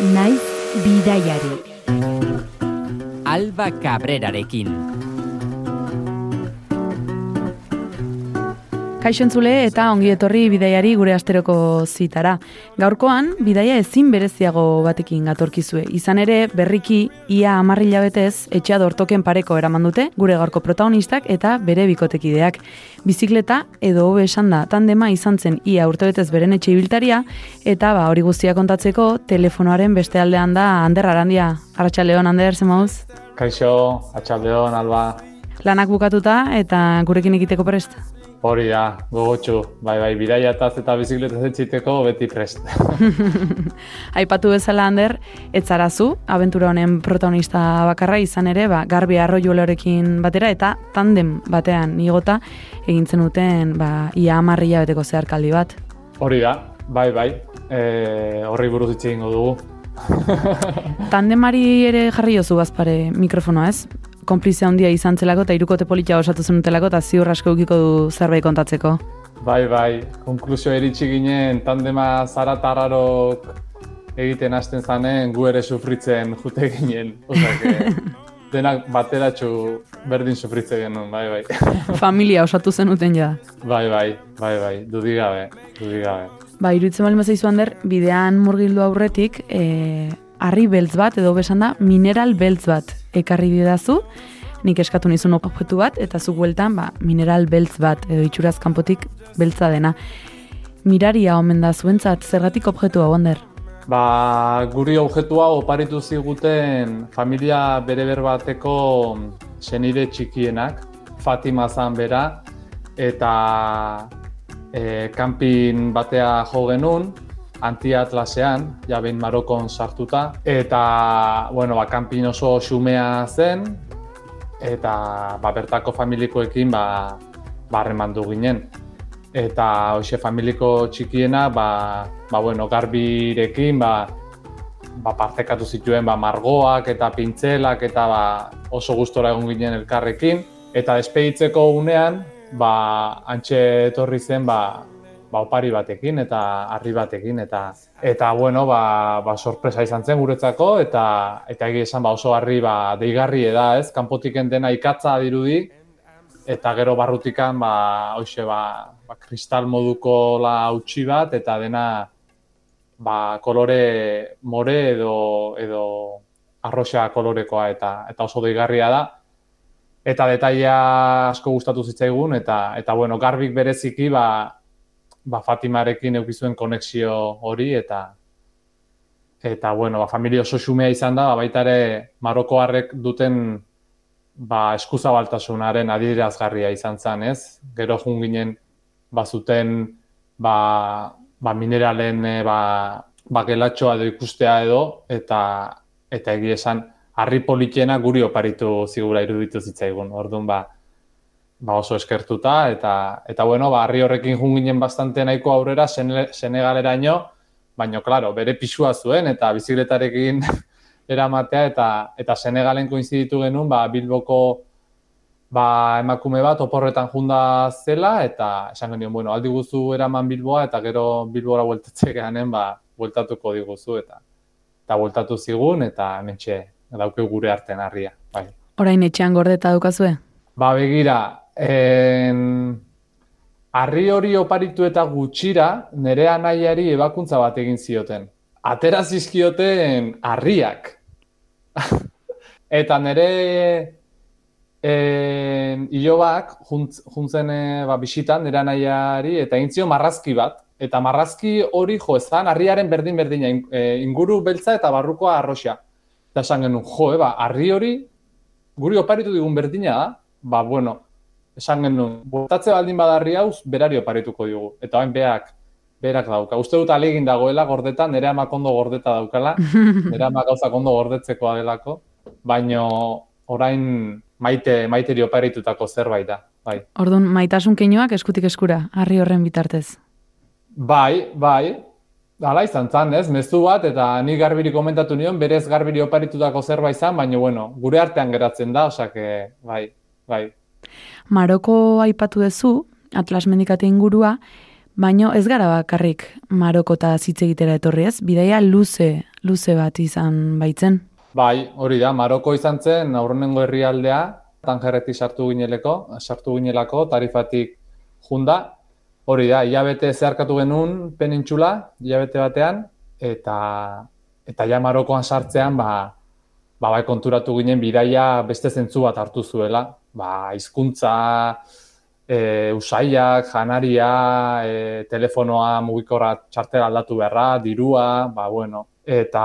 naiz bidaiari. Alba Cabrerarekin. Kaixo entzule eta ongi etorri bidaiari gure asteroko zitara. Gaurkoan, bidaia ezin bereziago batekin gatorkizue. Izan ere, berriki, ia amarrila betez, etxea dortoken pareko eraman dute, gure gaurko protagonistak eta bere bikotekideak. Bizikleta edo hobe esan da, tandema izan zen ia urtebetez beren etxe ibiltaria, eta ba, hori guztia kontatzeko, telefonoaren beste aldean da Ander Arandia. Arratxaldeon, Ander, zemauz? Kaixo, atxaldeon, alba. Lanak bukatuta eta gurekin egiteko prest. Hori da, gogotxu, bai, bai, bidaiataz eta bizikletaz etxiteko beti prest. Aipatu bezala, Ander, etzarazu, abentura honen protagonista bakarra izan ere, ba, garbi arroio lorekin batera, eta tandem batean igota egintzen duten, ba, ia amarria beteko zeharkaldi bat. Hori da, bai, bai, e, horri buruz itxe dugu. Tandemari ere jarri jozu bazpare mikrofonoa ez? Konplizia handia izan zelako eta irukote politia osatu zenutelako eta ziur asko ukiko du zerbait kontatzeko. Bai, bai, konklusio eritxi ginen tandema zara tararok egiten hasten zanen gu ere sufritzen jute ginen. Osake, denak bateratxu berdin sufritzen genuen, bai, bai. Familia osatu zenuten ja. Bai, bai, bai, bai, dudigabe, dudigabe. Ba, iruditzen bali hander, bidean murgildu aurretik, e, harri beltz bat, edo besan da, mineral beltz bat ekarri didazu, nik eskatu nizun objektu bat, eta zu bueltan, ba, mineral beltz bat, edo itxuraz kanpotik beltza dena. Miraria omen da zuentzat, zergatik objektu hau onder? Ba, guri objektua oparitu ziguten familia bere bateko senide txikienak, Fatima zan bera, eta e, kanpin batea jo genuen, antiatlasean, ja behin Marokon sartuta, eta, bueno, ba, kanpin oso xumea zen, eta ba, bertako familikoekin ba, barreman du ginen. Eta hoxe familiko txikiena, ba, ba, bueno, garbirekin, ba, ba, partekatu zituen ba, margoak eta pintzelak eta ba, oso gustora egon ginen elkarrekin. Eta despeditzeko unean, ba, antxe etorri zen, ba, ba, opari batekin eta harri batekin eta eta bueno ba, ba sorpresa izan zen guretzako eta eta egia esan ba oso harri ba deigarri da ez? Kanpotiken dena ikatza dirudi eta gero barrutikan ba hoize ba, ba kristal moduko la utzi bat eta dena ba kolore more edo edo arroxa kolorekoa eta eta oso deigarria da. Eta detaila asko gustatu zitzaigun eta eta bueno garbik bereziki ba ba, Fatimarekin eukizuen konexio hori eta eta bueno, ba, familia oso xumea izan da, ba, baita ere Marokoarrek duten ba, eskuzabaltasunaren adirazgarria izan zen, ez? Gero jun ginen bazuten ba, ba, mineralen e, ba, ba, gelatxoa edo ikustea edo eta eta egia esan harri politena guri oparitu zigura iruditu zitzaigun. Orduan ba, ba oso eskertuta eta eta bueno, ba harri horrekin jun ginen bastante nahiko aurrera Senegaleraino, baino claro, bere pisua zuen eta bizikletarekin eramatea eta eta Senegalen koinziditu genuen, ba Bilboko ba emakume bat oporretan junda zela eta esan genion, bueno, aldi guzu eraman Bilboa eta gero Bilbora bueltatze geanen, ba bueltatuko diguzu eta eta bueltatu zigun eta hementxe dauke gure artean harria, bai. Orain etxean gordeta dukazue? Ba, begira, En... Arri hori oparitu eta gutxira, nire anaiari ebakuntza bat egin zioten. Atera zizkioten harriak. eta nire en, ilobak juntzen e, ba, bisitan nire anaiari eta egin zio marrazki bat. Eta marrazki hori jo ezan, harriaren berdin-berdina, e, inguru beltza eta barrukoa arroxa. Eta esan genuen, jo, eba, harri hori guri oparitu digun berdina da, ba, bueno, esan genuen, botatze baldin badarri hauz, berari oparituko digu. Eta hain beak, berak dauka. Uste dut alegin dagoela gordetan, nire amak ondo gordeta daukala, nire amak gauzak ondo gordetzeko adelako, baino orain maite, maiteri oparitutako zerbait da. Bai. Orduan, maitasun keinuak eskutik eskura, harri horren bitartez. Bai, bai, Hala izan zan, ez? Mezu bat, eta ni garbiri komentatu nion, berez garbiri oparitutako zerbait izan, baina, bueno, gure artean geratzen da, osak, bai, bai, Maroko aipatu duzu, Atlas Mendikate ingurua, Baino ez gara bakarrik Marokota hitz egitera etorri ez, bidaia luze, luze bat izan baitzen. Bai, hori da, Maroko izan zen, aurrenengo herrialdea, tangerreti sartu gineleko, sartu ginelako, tarifatik junda, hori da, hilabete zeharkatu genuen penintxula, hilabete batean, eta eta ja Marokoan sartzean, ba, ba, bai konturatu ginen bidaia beste zentzu bat hartu zuela, ba, hizkuntza, e, usaiak, janaria, e, telefonoa mugikorra txartera aldatu beharra, dirua, ba, bueno, eta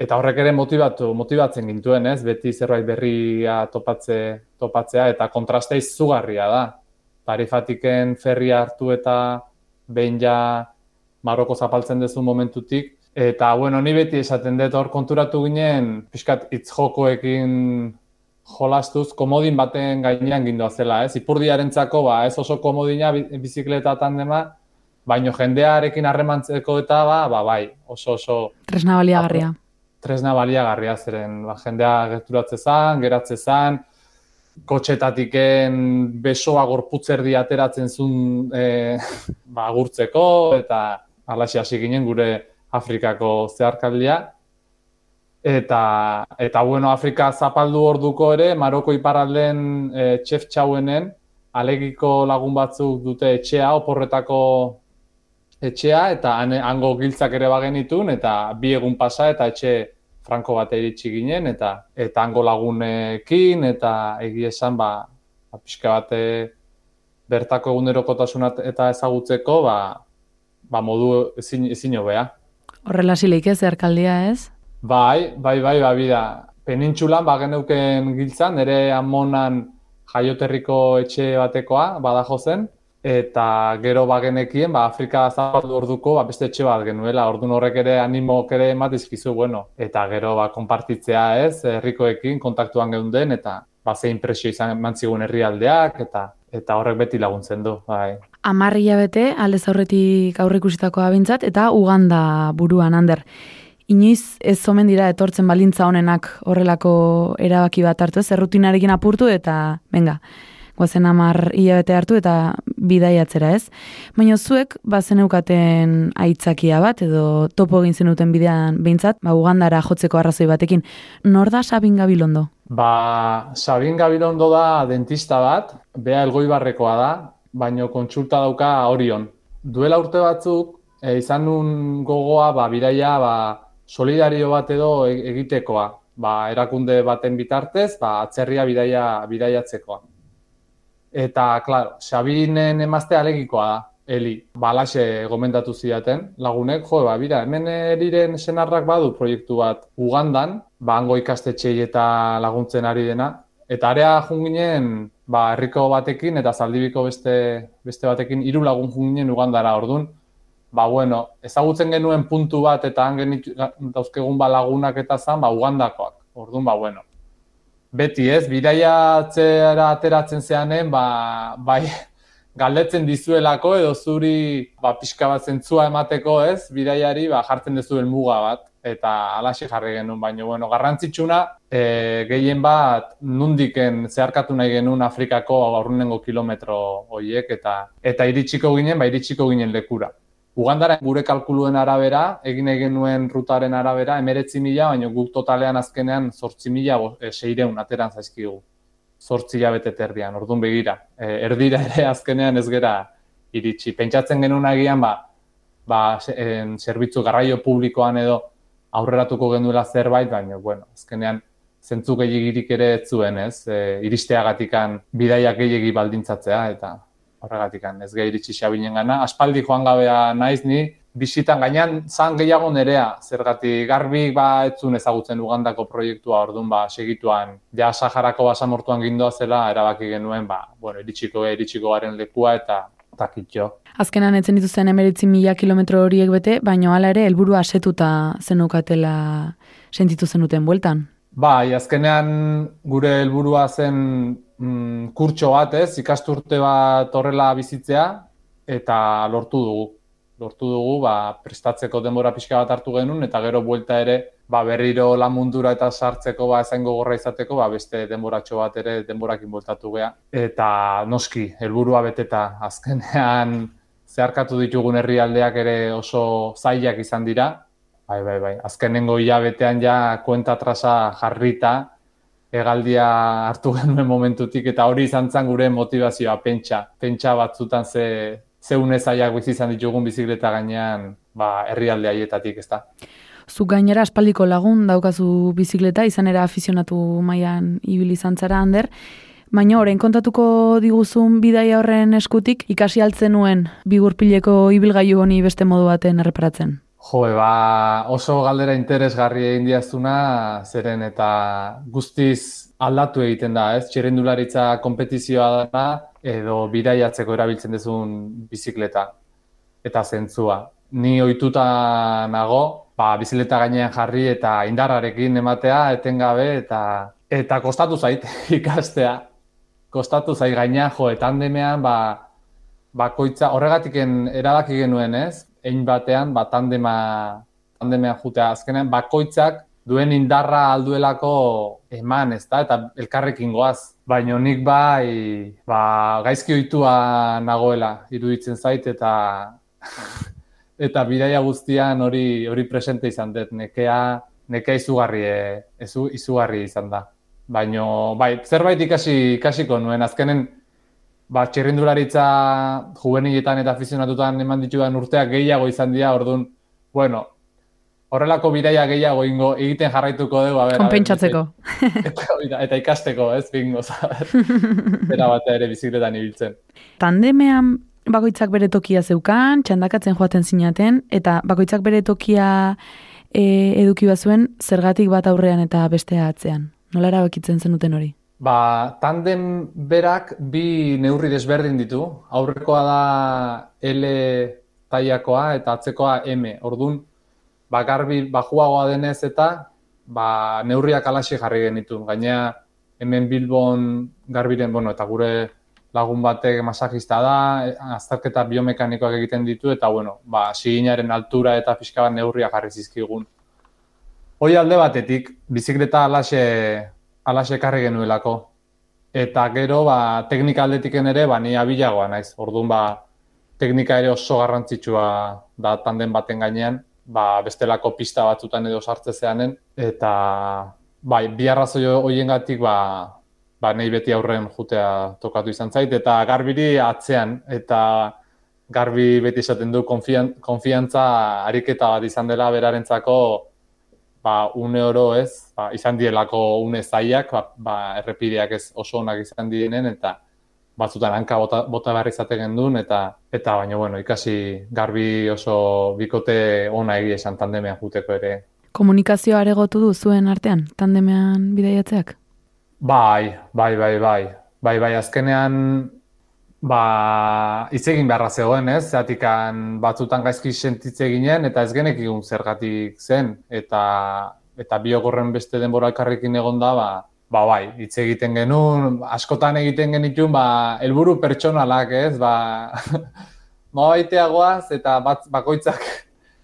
eta horrek ere motivatu, motibatzen gintuen, ez? Beti zerbait berria topatze, topatzea eta kontraste izugarria da. Tarifatiken ferria hartu eta behin ja Maroko zapaltzen duzu momentutik. Eta, bueno, ni beti esaten dut hor konturatu ginen, pixkat hitz jokoekin jolastuz, komodin baten gainean gindoa zela, ez? Ipurdiaren txako, ba, ez oso komodina bizikleta tandema, baino jendearekin harremantzeko eta, ba, ba, bai, oso oso... Tresna baliagarria tresna baliagarria zeren ba, jendea gerturatze zan, geratze zan, kotxetatiken besoa gorputzerdi ateratzen zuen e, ba, gurtzeko, eta alaxi hasi ginen gure Afrikako zeharkaldia. Eta, eta bueno, Afrika zapaldu orduko ere, Maroko iparalden e, txef txauenen, alegiko lagun batzuk dute etxea, oporretako etxea eta hango giltzak ere bagenitun eta bi egun pasa eta etxe franko bat iritsi ginen eta eta hango lagunekin eta egi esan ba, ba pixka bate bertako egunerokotasuna eta ezagutzeko ba, ba modu ezin ezin hobea. Horrela silik ez erkaldia ez? Bai, bai, bai, bai, bida. Penintxulan ba geneuken giltzan ere amonan jaioterriko etxe batekoa badajo zen eta gero bagenekien, ba, Afrika zapaldu orduko, ba, beste etxe bat genuela, ordun horrek ere animo ere ematizkizu, bueno, eta gero, ba, konpartitzea ez, herrikoekin kontaktuan geunden, eta, ba, ze impresio izan mantzigun herrialdeak, eta eta horrek beti laguntzen du, bai. Amarri bete, aldez aurretik aurrikusitako abintzat, eta Uganda buruan, Ander. Inoiz ez omen dira etortzen balintza honenak horrelako erabaki bat hartu ez, errutinarekin apurtu, eta, venga, goazen amar hilabete hartu eta bidaiatzera ez. Baina zuek, bazen eukaten aitzakia bat, edo topo egin zenuten bidean behintzat, ba, ugandara jotzeko arrazoi batekin. Nor da Sabin Gabilondo? Ba, Sabin Gabilondo da dentista bat, bea elgoi barrekoa da, baino kontsulta dauka orion. Duela urte batzuk, e, izan nun gogoa, ba, bidaia, ba, solidario bat edo e, egitekoa. Ba, erakunde baten bitartez, ba, atzerria bidaia, bidaiatzekoa. Eta, klaro, Xabinen emazte alegikoa da, Eli, balaxe gomendatu zidaten, lagunek, jo, ba, bira, hemen eriren senarrak badu proiektu bat Ugandan, ba, hango ikastetxei eta laguntzen ari dena, eta area junginen, ba, herriko batekin eta zaldibiko beste, beste batekin, hiru lagun junginen Ugandara, ordun, ba, bueno, ezagutzen genuen puntu bat eta hangen dauzkegun ba lagunak eta zan, ba, Ugandakoak, ordun, ba, bueno, beti ez, bidaiatzera ateratzen zeanen, ba, bai, galdetzen dizuelako edo zuri ba, pixka bat zentzua emateko ez, bidaiari ba, jartzen dezuen muga bat, eta alaxi jarri genuen, baina bueno, garrantzitsuna e, gehien bat nundiken zeharkatu nahi genuen Afrikako aurrunengo kilometro horiek, eta, eta iritsiko ginen, ba, iritsiko ginen lekura. Ugandara gure kalkuluen arabera, egin egin nuen rutaren arabera, emeretzi mila, baina guk totalean azkenean zortzi mila e, seireun ateran zaizkigu. Zortzi jabete terdian, orduan begira. E, erdira ere azkenean ez gera iritsi. Pentsatzen genuen agian, ba, ba, en, zerbitzu garraio publikoan edo aurreratuko genuela zerbait, baina, bueno, azkenean zentzu gehiagirik ere ez zuen, ez? E, iristeagatikan bidaiak gehiagi baldintzatzea, eta horregatik ez gehi iritsi xabinen gana. Aspaldi joan gabea naiz ni, bisitan gainean zan gehiago nerea, zergatik garbi ba etzun ezagutzen ugandako proiektua orduan ba segituan ja Saharako basamortuan gindoa zela erabaki genuen ba bueno iritsiko iritsiko garen lekua eta takitxo. Azkenan etzen emeritzi mila kilometro horiek bete, baino hala ere helburua asetuta zenukatela sentitu zenuten bueltan. Bai, azkenean gure helburua zen mm, kurtxo bat, ez, ikasturte bat horrela bizitzea, eta lortu dugu. Lortu dugu, ba, prestatzeko denbora pixka bat hartu genuen, eta gero buelta ere, ba, berriro lan mundura eta sartzeko, ba, ezain gogorra izateko, ba, beste denboratxo bat ere denborakin bueltatu gea. Eta noski, helburua beteta, azkenean zeharkatu ditugun herrialdeak ere oso zailak izan dira. Bai, bai, bai. Azkenengo hilabetean ja kuenta trasa jarrita, egaldia hartu genuen momentutik, eta hori izan zen gure motivazioa, pentsa. Pentsa batzutan ze, ze unezaiak bizi izan ditugun bizikleta gainean ba, herrialde haietatik, ez da. Zu gainera aspaldiko lagun daukazu bizikleta, izan era afizionatu mailan ibili izan zara, Ander, Baina orain kontatuko diguzun bidaia horren eskutik ikasi altzen nuen bigurpileko ibilgailu honi beste modu baten erreparatzen. Jo, ba, oso galdera interesgarri egin diazuna, zeren eta guztiz aldatu egiten da, ez? Txerendularitza kompetizioa da, edo bidaiatzeko erabiltzen duzun bizikleta eta zentzua. Ni ohituta nago, ba, bizikleta gainean jarri eta indarrarekin ematea, etengabe, eta eta kostatu zait ikastea kostatu zai gaina jo etandemean ba bakoitza horregatiken erabaki genuen, ez? Ein batean ba tandema tandemean jutea azkenean bakoitzak duen indarra alduelako eman, ezta? Eta elkarrekin goaz. Baino nik bai, ba gaizki ohitua nagoela iruditzen zait eta eta bidaia guztian hori hori presente izan dut. Nekea nekea izugarri, eh, izugarri izan da baino bai, zerbait ikasi ikasiko nuen azkenen ba txirrindularitza juveniletan eta afizionatutan eman ditudan urteak gehiago izan dira, ordun bueno, horrelako bidaia gehiago ingo egiten jarraituko dugu, a ber, konpentsatzeko. Eta, eta, ikasteko, ez, bingo, Era bat ere bizikletan ibiltzen. Tandemean bakoitzak bere tokia zeukan, txandakatzen joaten zinaten, eta bakoitzak bere tokia e, eduki bazuen, zergatik bat aurrean eta bestea atzean. Nola erabakitzen zenuten hori? Ba, tandem berak bi neurri desberdin ditu. Aurrekoa da L taiakoa eta atzekoa M. Ordun, ba, garbi bajuagoa denez eta ba, neurriak alaxi jarri genitu. Gainea, hemen Bilbon garbiren, bueno, eta gure lagun batek masajista da, azterketa biomekanikoak egiten ditu, eta, bueno, ba, siginaren altura eta pixka bat neurriak jarri zizkigun. Hoi alde batetik, bizikleta alaxe, alaxe karri genuelako. Eta gero, ba, teknika aldetiken ere, ba, ni abilagoa naiz. Orduan, ba, teknika ere oso garrantzitsua da tanden baten gainean, ba, bestelako pista batzutan edo sartze zeanen. Eta, bai, bi arrazoi horien gatik, ba, ba, nahi beti aurren jutea tokatu izan zait. Eta garbiri atzean, eta garbi beti esaten du konfiantza ariketa bat izan dela berarentzako, ba, une oro ez, ba, izan dielako une zaiak, ba, ba, errepideak ez oso onak izan direnen, eta batzutan hanka bota, bota behar izate gendun, eta, eta baina, bueno, ikasi garbi oso bikote ona egia esan tandemean juteko ere. Komunikazioa aregotu du zuen artean, tandemean bidaiatzeak? Bai, bai, bai, bai. Bai, bai, azkenean Ba, hitz egin beharra zegoen, ez? Zatikan batzutan gaizki sentitze ginen eta ez genek egun zergatik zen eta eta biogorren beste denbora elkarrekin egon da, ba, ba bai, hitz egiten genuen, askotan egiten genitun, ba, helburu pertsonalak, ez? Ba, baiteagoaz eta bat, bakoitzak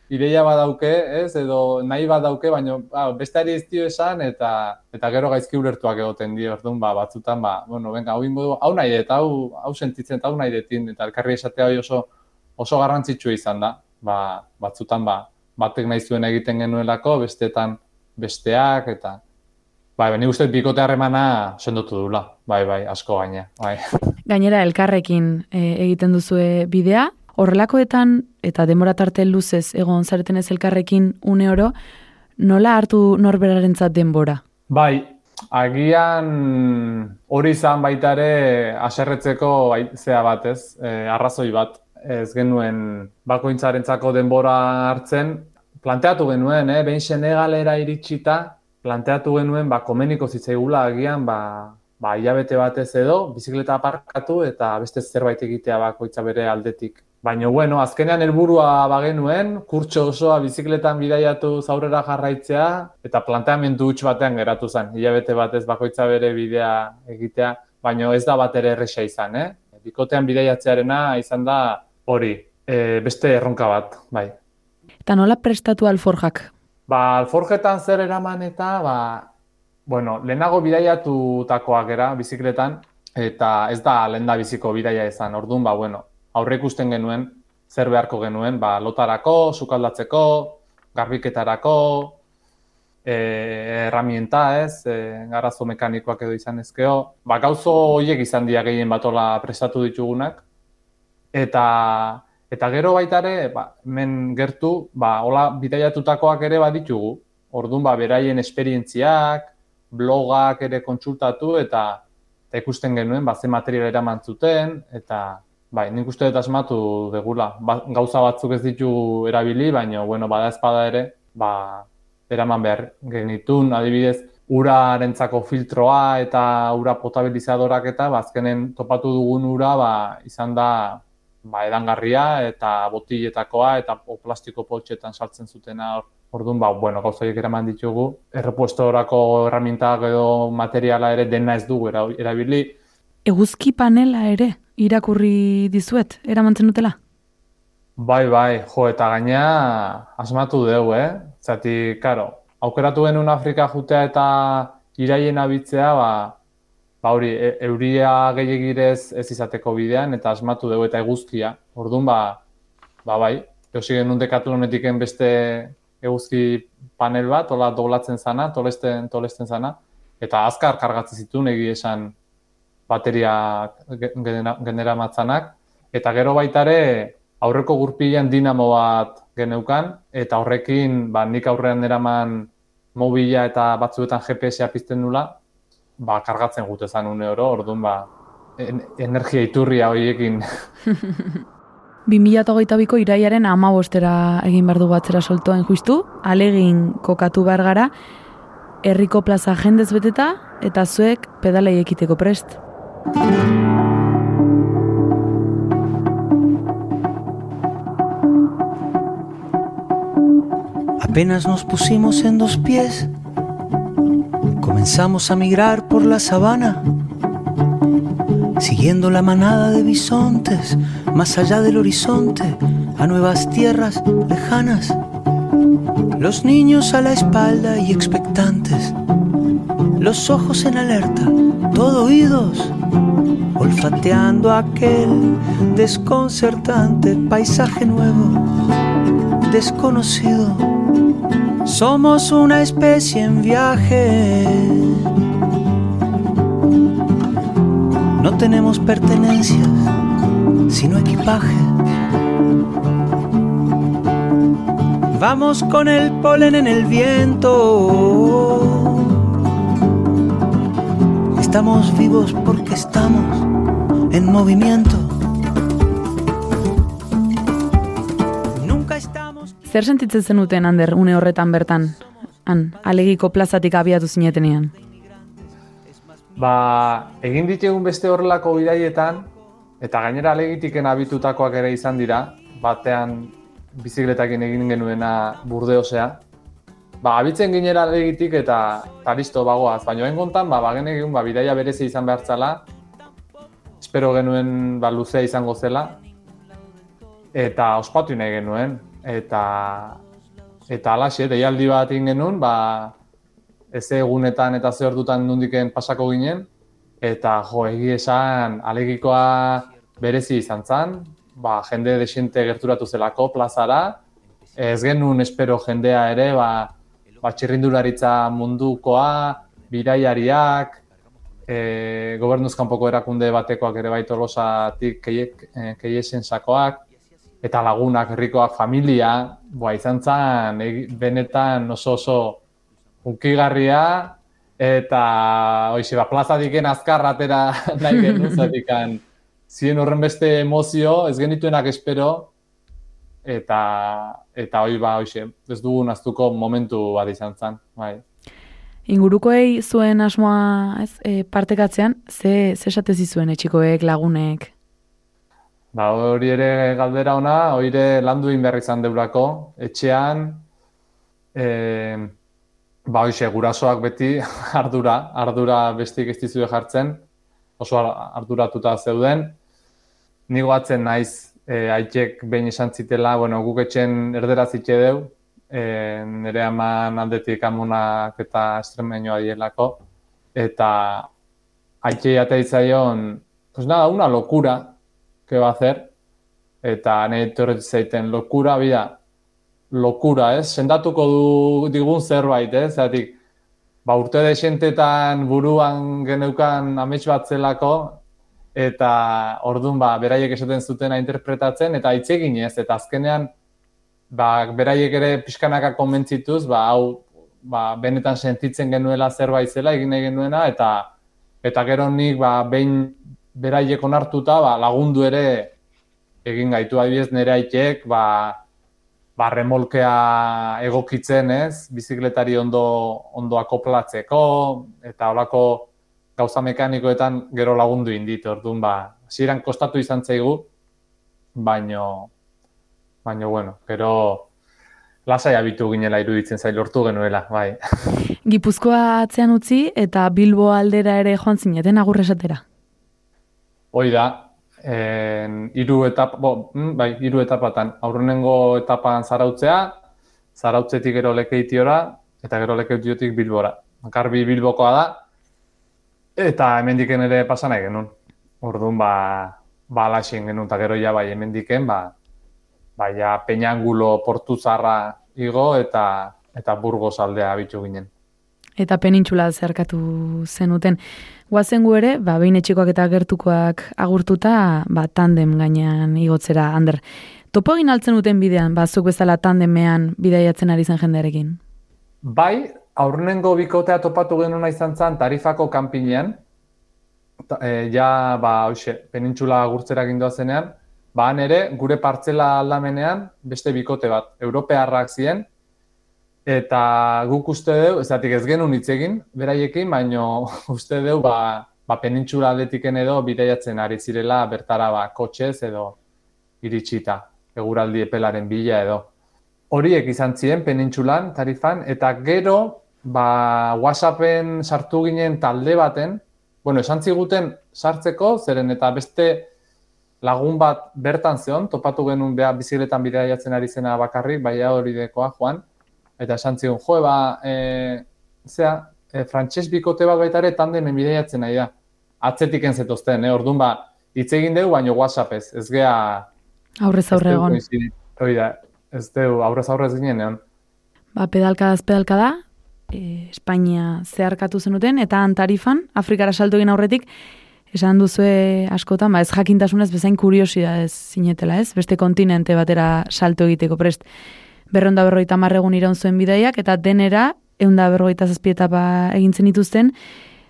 ideia badauke, ez, edo nahi badauke, baina ba, besteari ez dio esan, eta eta gero gaizki ulertuak egoten dio, orduan, ba, batzutan, ba, bueno, venga, hau ingo hau nahi eta hau, hau sentitzen, hau nahi detin, eta elkarri esatea oso, oso garrantzitsua izan da, ba, batzutan, ba, batek nahi zuen egiten genuelako, bestetan besteak, eta Bai, bai, uste bikote harremana sendotu dula, bai, bai, asko gaina, bai. Gainera, elkarrekin e, egiten duzue bidea, Horrelakoetan, eta demora tarte luzez egon zareten ez elkarrekin une oro, nola hartu norberaren denbora? Bai, agian hori izan baita ere aserretzeko zea bat ez, e, arrazoi bat. Ez genuen bakointzarentzako denbora hartzen, planteatu genuen, eh, behin senegalera iritsita, planteatu genuen, ba, komeniko zitzaigula agian, ba, ba, hilabete batez edo, bizikleta aparkatu eta beste zerbait egitea bakoitza bere aldetik. Baina, bueno, azkenean helburua bagenuen, kurtso osoa bizikletan bidaiatu zaurera jarraitzea, eta planteamendu huts batean geratu zen, hilabete batez bakoitza bere bidea egitea, baina ez da bat ere erresa izan, eh? Bikotean bidaiatzearena izan da hori, e, beste erronka bat, bai. Eta nola prestatu alforjak? Ba, alforjetan zer eraman eta, ba, bueno, lehenago bidaiatutakoak era bizikletan, eta ez da lenda biziko bidaia izan, orduan, ba, bueno, aurre ikusten genuen, zer beharko genuen, ba, lotarako, sukaldatzeko, garbiketarako, e, herramienta, ez, e, garazo mekanikoak edo izan ezkeo. Ba, gauzo horiek izan dira gehien batola prestatu ditugunak. Eta, eta gero baita ba, men gertu, ba, hola, bidaiatutakoak ere baditugu. Orduan, ba, beraien esperientziak, blogak ere kontsultatu, eta, eta ikusten genuen, ba, ze material eraman zuten, eta, bai, nik uste dut asmatu degula. Ba, gauza batzuk ez ditu erabili, baina, bueno, bada espada ere, ba, eraman behar genitun, adibidez, urarentzako filtroa eta ura potabilizadorak eta ba, topatu dugun ura ba, izan da ba, edangarria eta botiletakoa eta o, plastiko potxetan sartzen zutena hor. Orduan, ba, bueno, gauzoiek eraman ditugu, errepuestorako erramintak edo materiala ere dena ez dugu erabili. Eguzki panela ere irakurri dizuet, eramantzen dutela? Bai, bai, jo, eta gaina asmatu dugu, eh? Zati, karo, aukeratu genuen Afrika jutea eta iraien abitzea, ba, ba hori, e, euria gehiagirez ez izateko bidean, eta asmatu dugu eta eguzkia. Orduan, ba, ba bai, eosi genuen dekatlonetiken beste eguzki panel bat, hola doblatzen zana, tolesten, tolesten zana, eta azkar kargatzen zituen egi esan bateria genera matzanak, eta gero baitare, aurreko gurpilean dinamo bat geneukan, eta horrekin ba, nik aurrean eraman mobila eta batzuetan GPS-a pizten nula, ba, kargatzen gute zan une oro, orduan ba, energia iturria horiekin. 2008ko iraiaren ama bostera egin behar du batzera soltoen justu, alegin kokatu behar gara, herriko plaza jendez beteta, eta zuek pedalei ekiteko prest. Apenas nos pusimos en dos pies, comenzamos a migrar por la sabana, siguiendo la manada de bisontes, más allá del horizonte, a nuevas tierras lejanas. Los niños a la espalda y expectantes, los ojos en alerta, todo oídos, olfateando aquel desconcertante paisaje nuevo, desconocido somos una especie en viaje. No tenemos pertenencias, sino equipaje. Vamos con el polen en el viento. Estamos vivos porque estamos en movimiento. Zer sentitzen zenuten Ander une horretan bertan? Han, alegiko plazatik abiatu zinetenean. Ba, egin ditugun beste horrelako bidaietan eta gainera alegitiken abitutakoak ere izan dira, batean bizikletakin egin genuena burdeosea. Ba, abitzen ginera alegitik eta taristo bagoaz, baina engontan, ba, bagen egin, ba, bidaia berezi izan behartzala, espero genuen ba, luzea izango zela, eta ospatu nahi genuen, eta eta alaxe, deialdi bat egin genuen, ba, ez egunetan eta ze ordutan nundiken pasako ginen, eta jo, egi esan, alegikoa berezi izan zen, ba, jende desente gerturatu zelako plazara, ez genuen espero jendea ere, ba, ba txirrindularitza mundukoa, biraiariak, e, gobernuzkanpoko erakunde batekoak ere baito losatik keiesen sakoak, eta lagunak, herrikoak, familia, boa, izan zen, benetan oso oso unkigarria, eta hoxe, ba, plaza diken azkar atera nahi genuen, zatikan, ziren horren beste emozio, ez genituenak espero, eta eta hoi ba, hoxe, ez dugu naztuko momentu bat izan zen, bai. Ingurukoei zuen asmoa ez, e, partekatzean, ze, ze esatez izuen etxikoek, lagunek? Ba, hori ere galdera ona, hori ere landu behar izan deurako, etxean, e, ba, hoxe, gurasoak beti ardura, ardura bestik ez dizue jartzen, oso arduratuta zeuden. Nigo atzen naiz, e, aitek behin esan zitela, bueno, guk etxen erdera zitxe deu, e, nire aman aldetik amunak eta estremenioa dielako, eta aitzei atea izaion, pues nada, una locura, que va a hacer. eta nahi torret zaiten lokura, bida, lokura, ez? Sendatuko du digun zerbait, ez? Zatik, ba, urte desentetan buruan geneukan amets bat zelako, eta ordun ba, beraiek esaten zutena interpretatzen, eta hitz ez, eta azkenean, ba, beraiek ere pixkanaka konbentzituz, ba, hau, ba, benetan sentitzen genuela zerbait zela, egin nahi genuena, eta eta gero nik, ba, behin beraiek onartuta, ba, lagundu ere egin gaitu. Adibidez nire aitek, ba, ba, remolkea egokitzen, ez, bizikletari ondo, ondo akoplatzeko, eta holako gauza mekanikoetan gero lagundu indit, orduan, ba, ziren kostatu izan zaigu, baino, baino, bueno, gero lasai abitu ginela iruditzen zail lortu genuela, bai. Gipuzkoa atzean utzi eta Bilbo aldera ere joan zineten agurresatera? Hoi da, en, iru etapa, bo, mm, bai, iru etapatan. Aurrenengo etapan zarautzea, zarautzetik gero lekeitiora, eta gero lekeitiotik bilbora. Garbi bilbokoa da, eta hemendiken ere pasan nahi genuen. Orduan, ba, ba alaxen genuen, eta gero ja bai hemendiken, ba, ba ja peñangulo portu zarra igo, eta eta burgos aldea bitu ginen. Eta penintxula zerkatu zenuten. Guazen gu ere, ba, behin etxikoak eta gertukoak agurtuta, ba, tandem gainean igotzera, Ander. Topo egin altzen duten bidean, ba, zuk bezala tandemean bidaiatzen ari zen jendearekin? Bai, aurnengo bikotea topatu genuen izan zen tarifako kanpinean, e, ja, ba, hoxe, penintxula agurtzera gindoa zenean, ba, ere, gure partzela aldamenean, beste bikote bat, europearrak ziren, Eta guk uste dugu, ez ez genuen hitz egin, beraiekin, baino uste dugu, ba, ba penintxura aldetiken edo bideiatzen ari zirela bertara ba, kotxez edo iritsita, eguraldi epelaren bila edo. Horiek izan ziren penintxulan, tarifan, eta gero, ba, WhatsAppen sartu ginen talde baten, bueno, esan ziguten sartzeko, zeren eta beste lagun bat bertan zeon, topatu genuen beha bizikletan bideiatzen ari zena bakarrik, baina hori dekoa, Juan, eta esan zion, jo, ba, e, zera, e, frantxez bikote bat baita ere tandemen bideiatzen nahi da. Atzetik entzetozten, eh? orduan ba, hitz egin dugu, baino WhatsApp ez, ez gea... Aurrez aurre egon. Hoi da, ez dugu, aurrez aurrez ginen egon. Ba, pedalkadaz pedalkada, e, Espainia zeharkatu zenuten, eta antarifan, Afrikara salto egin aurretik, esan duzue askotan, ba, ez jakintasunez bezain kuriosia ez zinetela, ez? Beste kontinente batera salto egiteko prest berronda berroita marregun iraun zuen bidaiak, eta denera, eunda berroita zazpietapa egintzen dituzten,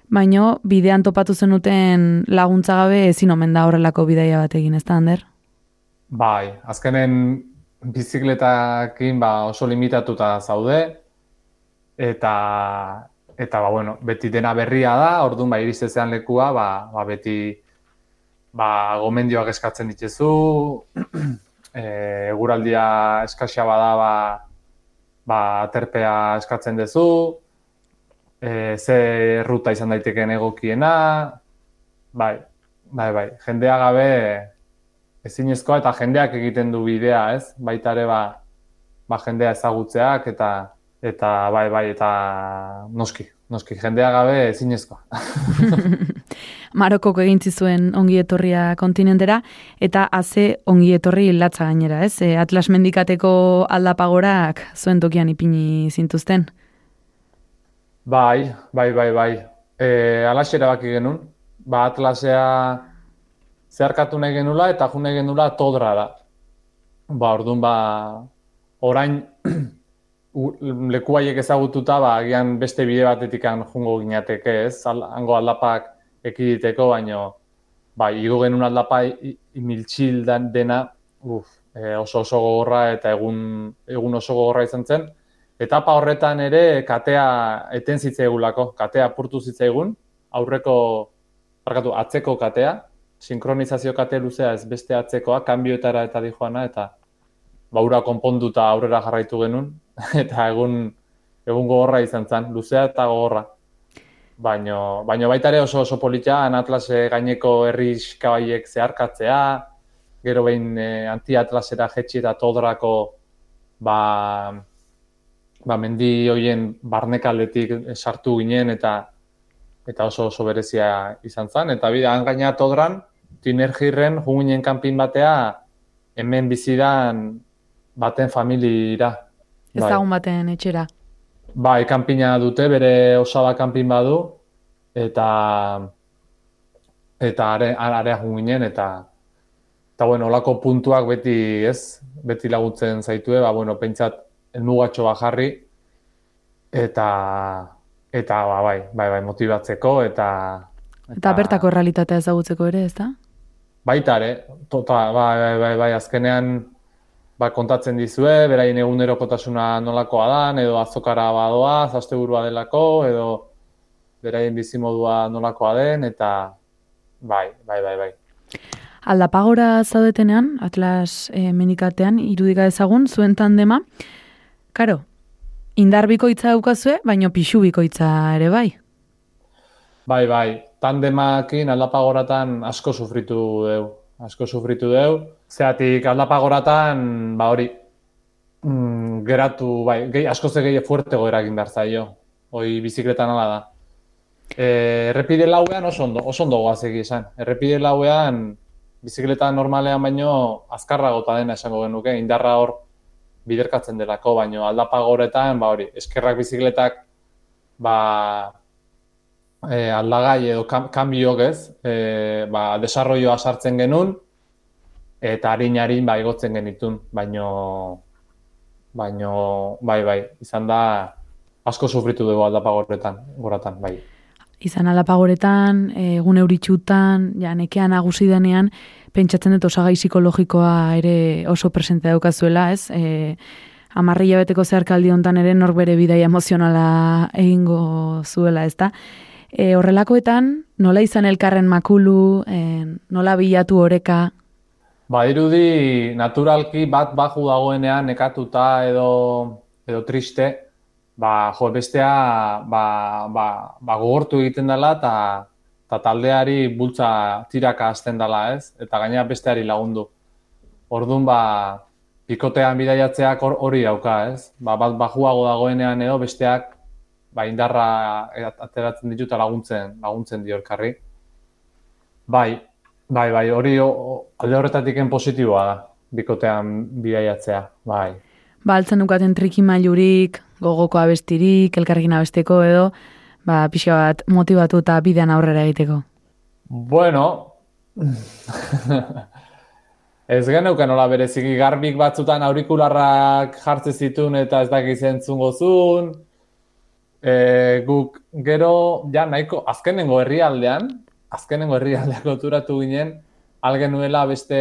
baino bidean topatu zenuten laguntza gabe ezin omen da horrelako bidaia bat egin, ez da, Ander? Bai, azkenen bizikletakin ba, oso limitatuta zaude, eta eta ba, bueno, beti dena berria da, orduan ba, iristezean lekua, ba, ba, beti ba, gomendioak eskatzen dituzu, e, eguraldia eskasia bada ba, ba aterpea eskatzen duzu, e, ze ruta izan daitekeen egokiena, bai, bai, bai, jendea gabe ezinezkoa eta jendeak egiten du bidea, ez? Baita ere ba, ba jendea ezagutzeak eta eta bai, bai, eta noski, noski, jendea gabe ezinezkoa. Marokoko egin zuen ongi etorria kontinentera, eta haze ongi etorri latza gainera, ez? E, Atlas mendikateko aldapagorak zuen tokian ipini zintuzten? Bai, bai, bai, bai. E, alaxera baki genuen, ba, Atlasea zeharkatu nahi genula eta june genula todra da. Ba, orduan, ba, orain lekuaiek ezagututa, ba, agian beste bide batetik jungo ginateke, ez? Hango aldapak ekiditeko, baino bai, igo genuen aldapa imiltxil dena, uf, e, oso oso gogorra eta egun, egun oso gogorra izan zen. Etapa horretan ere katea eten zitzaigulako, katea purtu zitzaigun, aurreko, parkatu, atzeko katea, sinkronizazio kate luzea ez beste atzekoa, kanbioetara eta dijoana, eta baura konponduta aurrera jarraitu genuen, eta egun, egun gogorra izan zen, luzea eta gogorra. Baino, baino baita ere oso oso politia, Atlase gaineko herriz kabaiek zeharkatzea, gero behin e, anti-atlasera jetxi eta todorako ba, ba mendi hoien barnekaldetik sartu ginen eta eta oso oso berezia izan zen. Eta bida, gaina todran, tinergirren junginen kanpin batea hemen bizidan baten familira. Bai. dagun baten etxera. Bai, kanpina dute, bere osaba kanpin badu, eta eta are, area ginen, eta eta bueno, olako puntuak beti, ez, beti laguntzen zaitue, ba, bueno, pentsat, elmugatxo bat jarri, eta eta ba, bai, bai, bai, motibatzeko, eta Eta bertako realitatea ezagutzeko ere, ez da? Baita ere, tota, bai, bai, bai, bai, azkenean ba, kontatzen dizue, beraien egunerokotasuna nolakoa dan, edo azokara badoa, asteburua delako, edo beraien bizimodua nolakoa den, eta bai, bai, bai, bai. Aldapagora zaudetenean, Atlas e, menikatean, irudika ezagun, zuen tandema, karo, indar bikoitza daukazue, baino pixu bikoitza ere bai. Bai, bai, tandemakin aldapagoratan asko sufritu deu, asko sufritu deu. Zeatik aldapagoratan, ba hori, mm, geratu, bai, gehi, asko ze gehi fuertego eragin behar zaio. Hoi bizikletan ala da. E, errepide lauean oso ondo, oso ondo goaz egi esan. Errepide lauean, bizikleta normalean baino azkarragota dena esango genuke, indarra hor biderkatzen delako, baino aldapagoretan, ba hori, eskerrak bizikletak, ba, e, aldagai edo kam, kanbiok ez, e, ba, desarroioa sartzen genuen, eta harin-harin ba, igotzen genitun, baino, baino, bai, bai, izan da, asko sufritu dugu aldapagorretan, goratan, bai. Izan alapagoretan, egun euritxutan, ja, nekean nagusi denean, pentsatzen dut osagai psikologikoa ere oso presente daukazuela, ez? E, amarri beteko zeharkaldi hontan ere nor bere bidai emozionala egingo zuela, ez da? E, horrelakoetan, nola izan elkarren makulu, e, nola bilatu oreka? Ba, irudi naturalki bat baju dagoenean nekatuta edo, edo triste, ba, jo, bestea ba, ba, ba, gogortu egiten dela eta eta taldeari bultza tiraka hasten dela, ez? Eta gaina besteari lagundu. Orduan, ba, pikotean bidaiatzeak hor- hori dauka, ez? Ba, bat bajuago dagoenean edo besteak ba, indarra ateratzen ditu eta laguntzen, laguntzen dio elkarri. Bai, bai, bai, hori alde horretatik positiboa da, bikotean bidaiatzea, bai. Ba, altzen dukaten trikimailurik, gogoko abestirik, elkarrekin abesteko edo, ba, pixka bat motivatu eta bidean aurrera egiteko. Bueno, ez geneuken nola bereziki garbik batzutan aurikularrak jartze zituen eta ez dakiz entzungo zuen. E, guk gero, ja nahiko, azkenengo herrialdean, azkenengo herrialdeak loturatu ginen, algenuela beste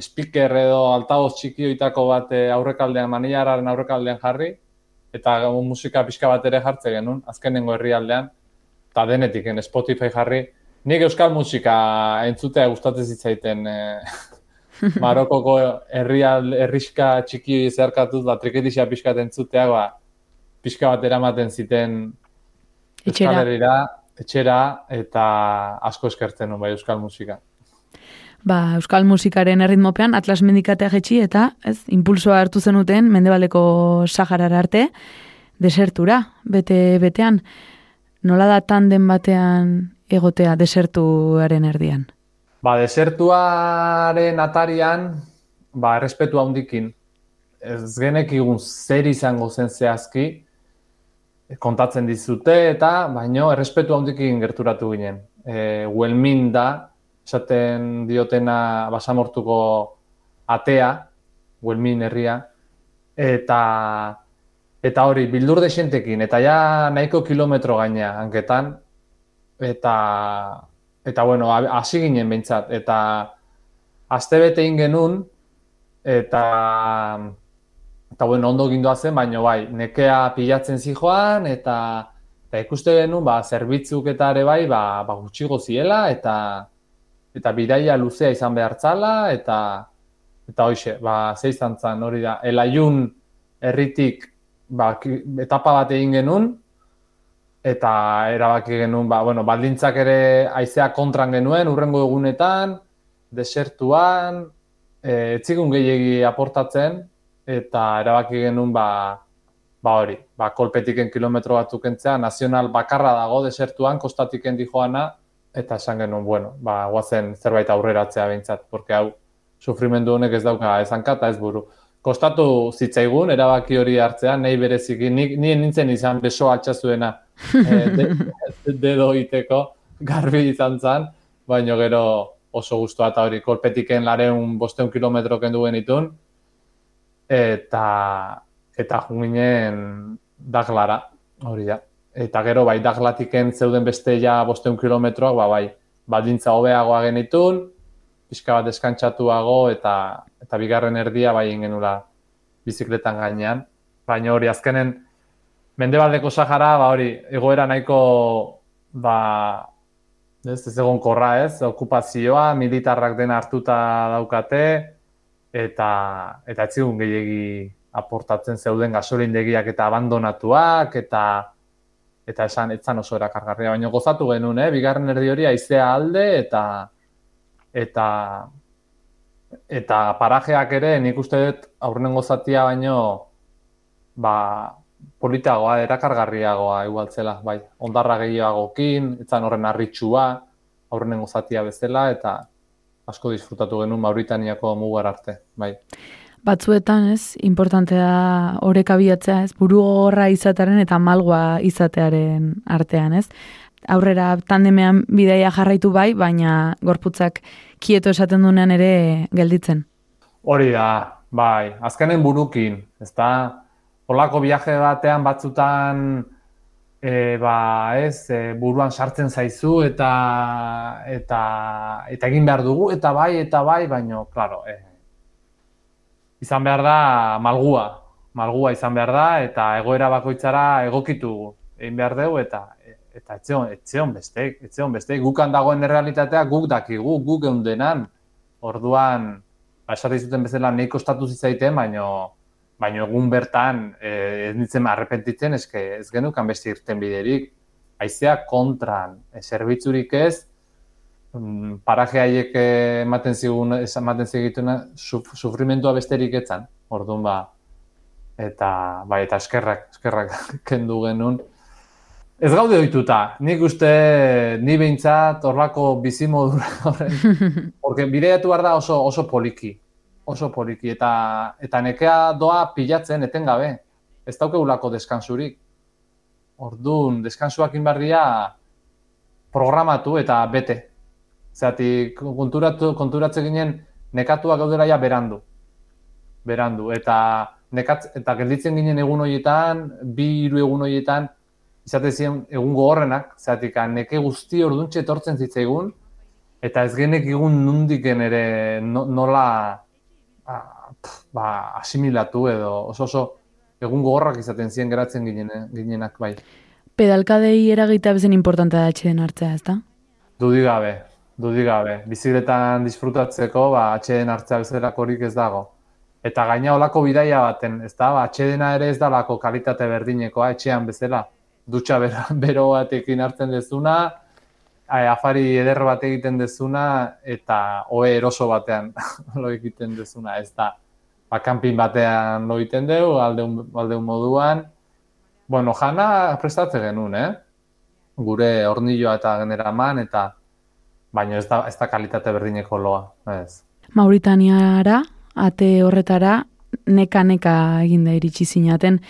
speaker edo altaboz txikioitako bat eh, aurrekaldean, manilararen aurrekaldean jarri, eta musika pixka bat ere jartze genuen, azkenengo herrialdean, eta denetik, en Spotify jarri, nik euskal musika entzutea gustatzen zitzaiten eh, Marokoko herrial, herriska txiki zeharkatuz, ba, triketixia pixka entzutea, ba, pixka bat eramaten ziten. Euskal Herrira, etxera, eta asko eskertzen bai euskal musika. Ba, euskal musikaren erritmopean Atlas Mendikatea jetxi eta, ez, impulsoa hartu zenuten Mendebaldeko Saharara arte desertura, bete betean. Nola da tanden batean egotea desertuaren erdian? Ba, desertuaren atarian, ba, errespetu handikin. Ez genekigun zer izango zen zehazki, kontatzen dizute eta, baino, errespetu handikin gerturatu ginen. E, Uelmin da, esaten diotena basamortuko atea, Uelmin herria, eta eta hori, bildur desentekin, eta ja nahiko kilometro gaina hanketan, eta eta bueno, hasi ginen behintzat, eta astebete egin genuen, eta eta bueno, ondo gindoa zen, baina bai, nekea pilatzen zijoan, eta eta ikuste genuen, ba, zerbitzuk eta ere bai, ba, ba gutxigo ziela, eta eta bidaia luzea izan behar zala, eta eta hoxe, ba, ze izan hori da, elaiun herritik ba, etapa bat egin genuen, eta erabaki genuen, ba, bueno, baldintzak ere haizea kontran genuen, urrengo egunetan, desertuan, e, etzigun gehiegi aportatzen, eta erabaki genuen, ba, ba hori, ba, kolpetiken kilometro batzuk entzea, nazional bakarra dago desertuan, kostatiken dijoana, eta esan genuen, bueno, ba, guazen zerbait aurreratzea behintzat, porque hau, sufrimendu honek ez dauka ezanka eta ez buru. Kostatu zitzaigun, erabaki hori hartzea, nahi bereziki, ni, ni nintzen izan beso altxazuena e, de, dedo iteko, garbi izan zen, baina gero oso guztua eta hori kolpetiken lareun bosteun kilometro kendu genitun, eta eta junginen daglara, hori da. Eta gero bai daglatiken zeuden beste ja bosteun kilometroak, ba bai, baldintza hobeagoa genitun, pixka bat eskantzatuago eta eta bigarren erdia bai ingenula bizikletan gainean. Baina hori, azkenen, mendebaldeko Sahara, ba hori, egoera nahiko, ba, ez, ez egon korra ez, okupazioa, militarrak den hartuta daukate, eta eta ez zigun gehiagi aportatzen zeuden gasolindegiak eta abandonatuak, eta eta esan etzan oso erakargarria, baina gozatu genuen, eh? bigarren erdi hori aizea alde, eta eta eta parajeak ere nik uste dut aurren gozatia baino ba, politagoa, erakargarriagoa igualtzela, bai, ondarra gehiagokin, etzan horren arritsua, aurren gozatia bezala, eta asko disfrutatu genuen Mauritaniako mugar arte, bai. Batzuetan, ez, importantea horrek abiatzea, ez, buru horra izatearen eta malgoa izatearen artean, ez? Aurrera tandemean bidaia jarraitu bai, baina gorputzak kieto esaten duenean ere gelditzen. Hori da, bai, azkenen burukin, ez da, holako viaje batean batzutan e, ba, ez, e, buruan sartzen zaizu eta eta eta egin behar dugu eta bai eta bai, baino claro, e, izan behar da malgua, malgua izan behar da eta egoera bakoitzara egokitu egin behar dugu eta eta etzeon, etzeon bestek, etzeon bestek, gukan dagoen errealitatea guk dakigu, guk eundenan, orduan, ba, esate izuten bezala, neiko kostatu zitzaiten, baino, baino egun bertan, eh, ez nintzen arrepentitzen, eske, ez genukan beste irten biderik, aizea kontran, e, zerbitzurik ez, mm, paraje haiek ematen zigun, ematen zigituna, sufrimendua besterik etzan, orduan ba, eta, bai, eta eskerrak, eskerrak kendu genuen, Ez gaude ohituta, nik uste ni behintzat horlako bizimodura horren. Porque bideatu behar da oso, oso poliki. Oso poliki. Eta, eta nekea doa pilatzen etengabe. Ez daukegulako deskansurik. Orduan, deskansuak inbarria programatu eta bete. Zerati, konturatu, konturatzen ginen nekatuak gaudela ja berandu. Berandu. Eta, nekat, eta gelditzen ginen egun horietan, bi hiru egun horietan, izate ziren egun gogorrenak, zeatik neke guzti orduntxe etortzen zitzaigun, eta ez genek egun nundiken ere nola ba, ba, asimilatu edo oso oso egun gogorrak izaten ziren geratzen ginen, ginenak bai. Pedalkadei eragita bezen importantea da atxeden hartzea, ez da? Dudi gabe, dudi gabe. Bizikletan disfrutatzeko, ba, atxeden hartzea bezalakorik ez dago. Eta gaina olako bidaia baten, ez da, ba, atxedena ere ez dalako kalitate berdinekoa, etxean bezala dutxa bero batekin hartzen dezuna, afari eder bat egiten dezuna, eta oe eroso batean lo egiten dezuna, ez da, ba, kanpin batean lo egiten dugu, aldeun, aldeun moduan. Bueno, jana prestatze genuen, eh? Gure ornilloa eta generaman, eta baina ez da, ez da kalitate berdineko loa, ez. Mauritaniara, ate horretara, neka-neka eginda iritsi zinaten,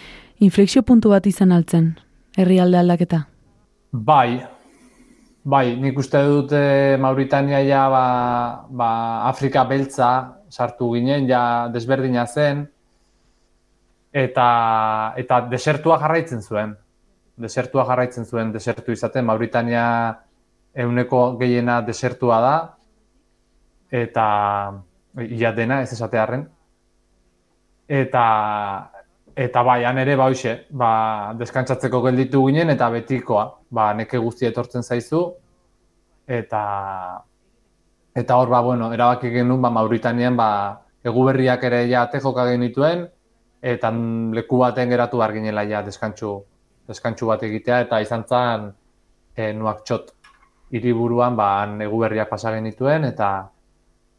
inflexio puntu bat izan altzen, herrialde aldaketa? Bai, bai, nik uste dute Mauritania ja ba, ba Afrika beltza sartu ginen, ja desberdina zen, eta, eta desertua jarraitzen zuen. Desertua jarraitzen zuen, desertu izaten, Mauritania euneko gehiena desertua da, eta ia dena ez esatearen. Eta, Eta bai, han ere bauxe, ba, deskantzatzeko gelditu ginen eta betikoa, ba, neke guzti etortzen zaizu, eta eta hor, ba, bueno, erabaki genuen, ba, Mauritanian, ba, eguberriak ere ja joka genituen, eta leku baten geratu behar ginela ja deskantzu, deskantzu bat egitea, eta izan zen, e, nuak txot, hiriburuan ba, eguberriak pasa genituen, eta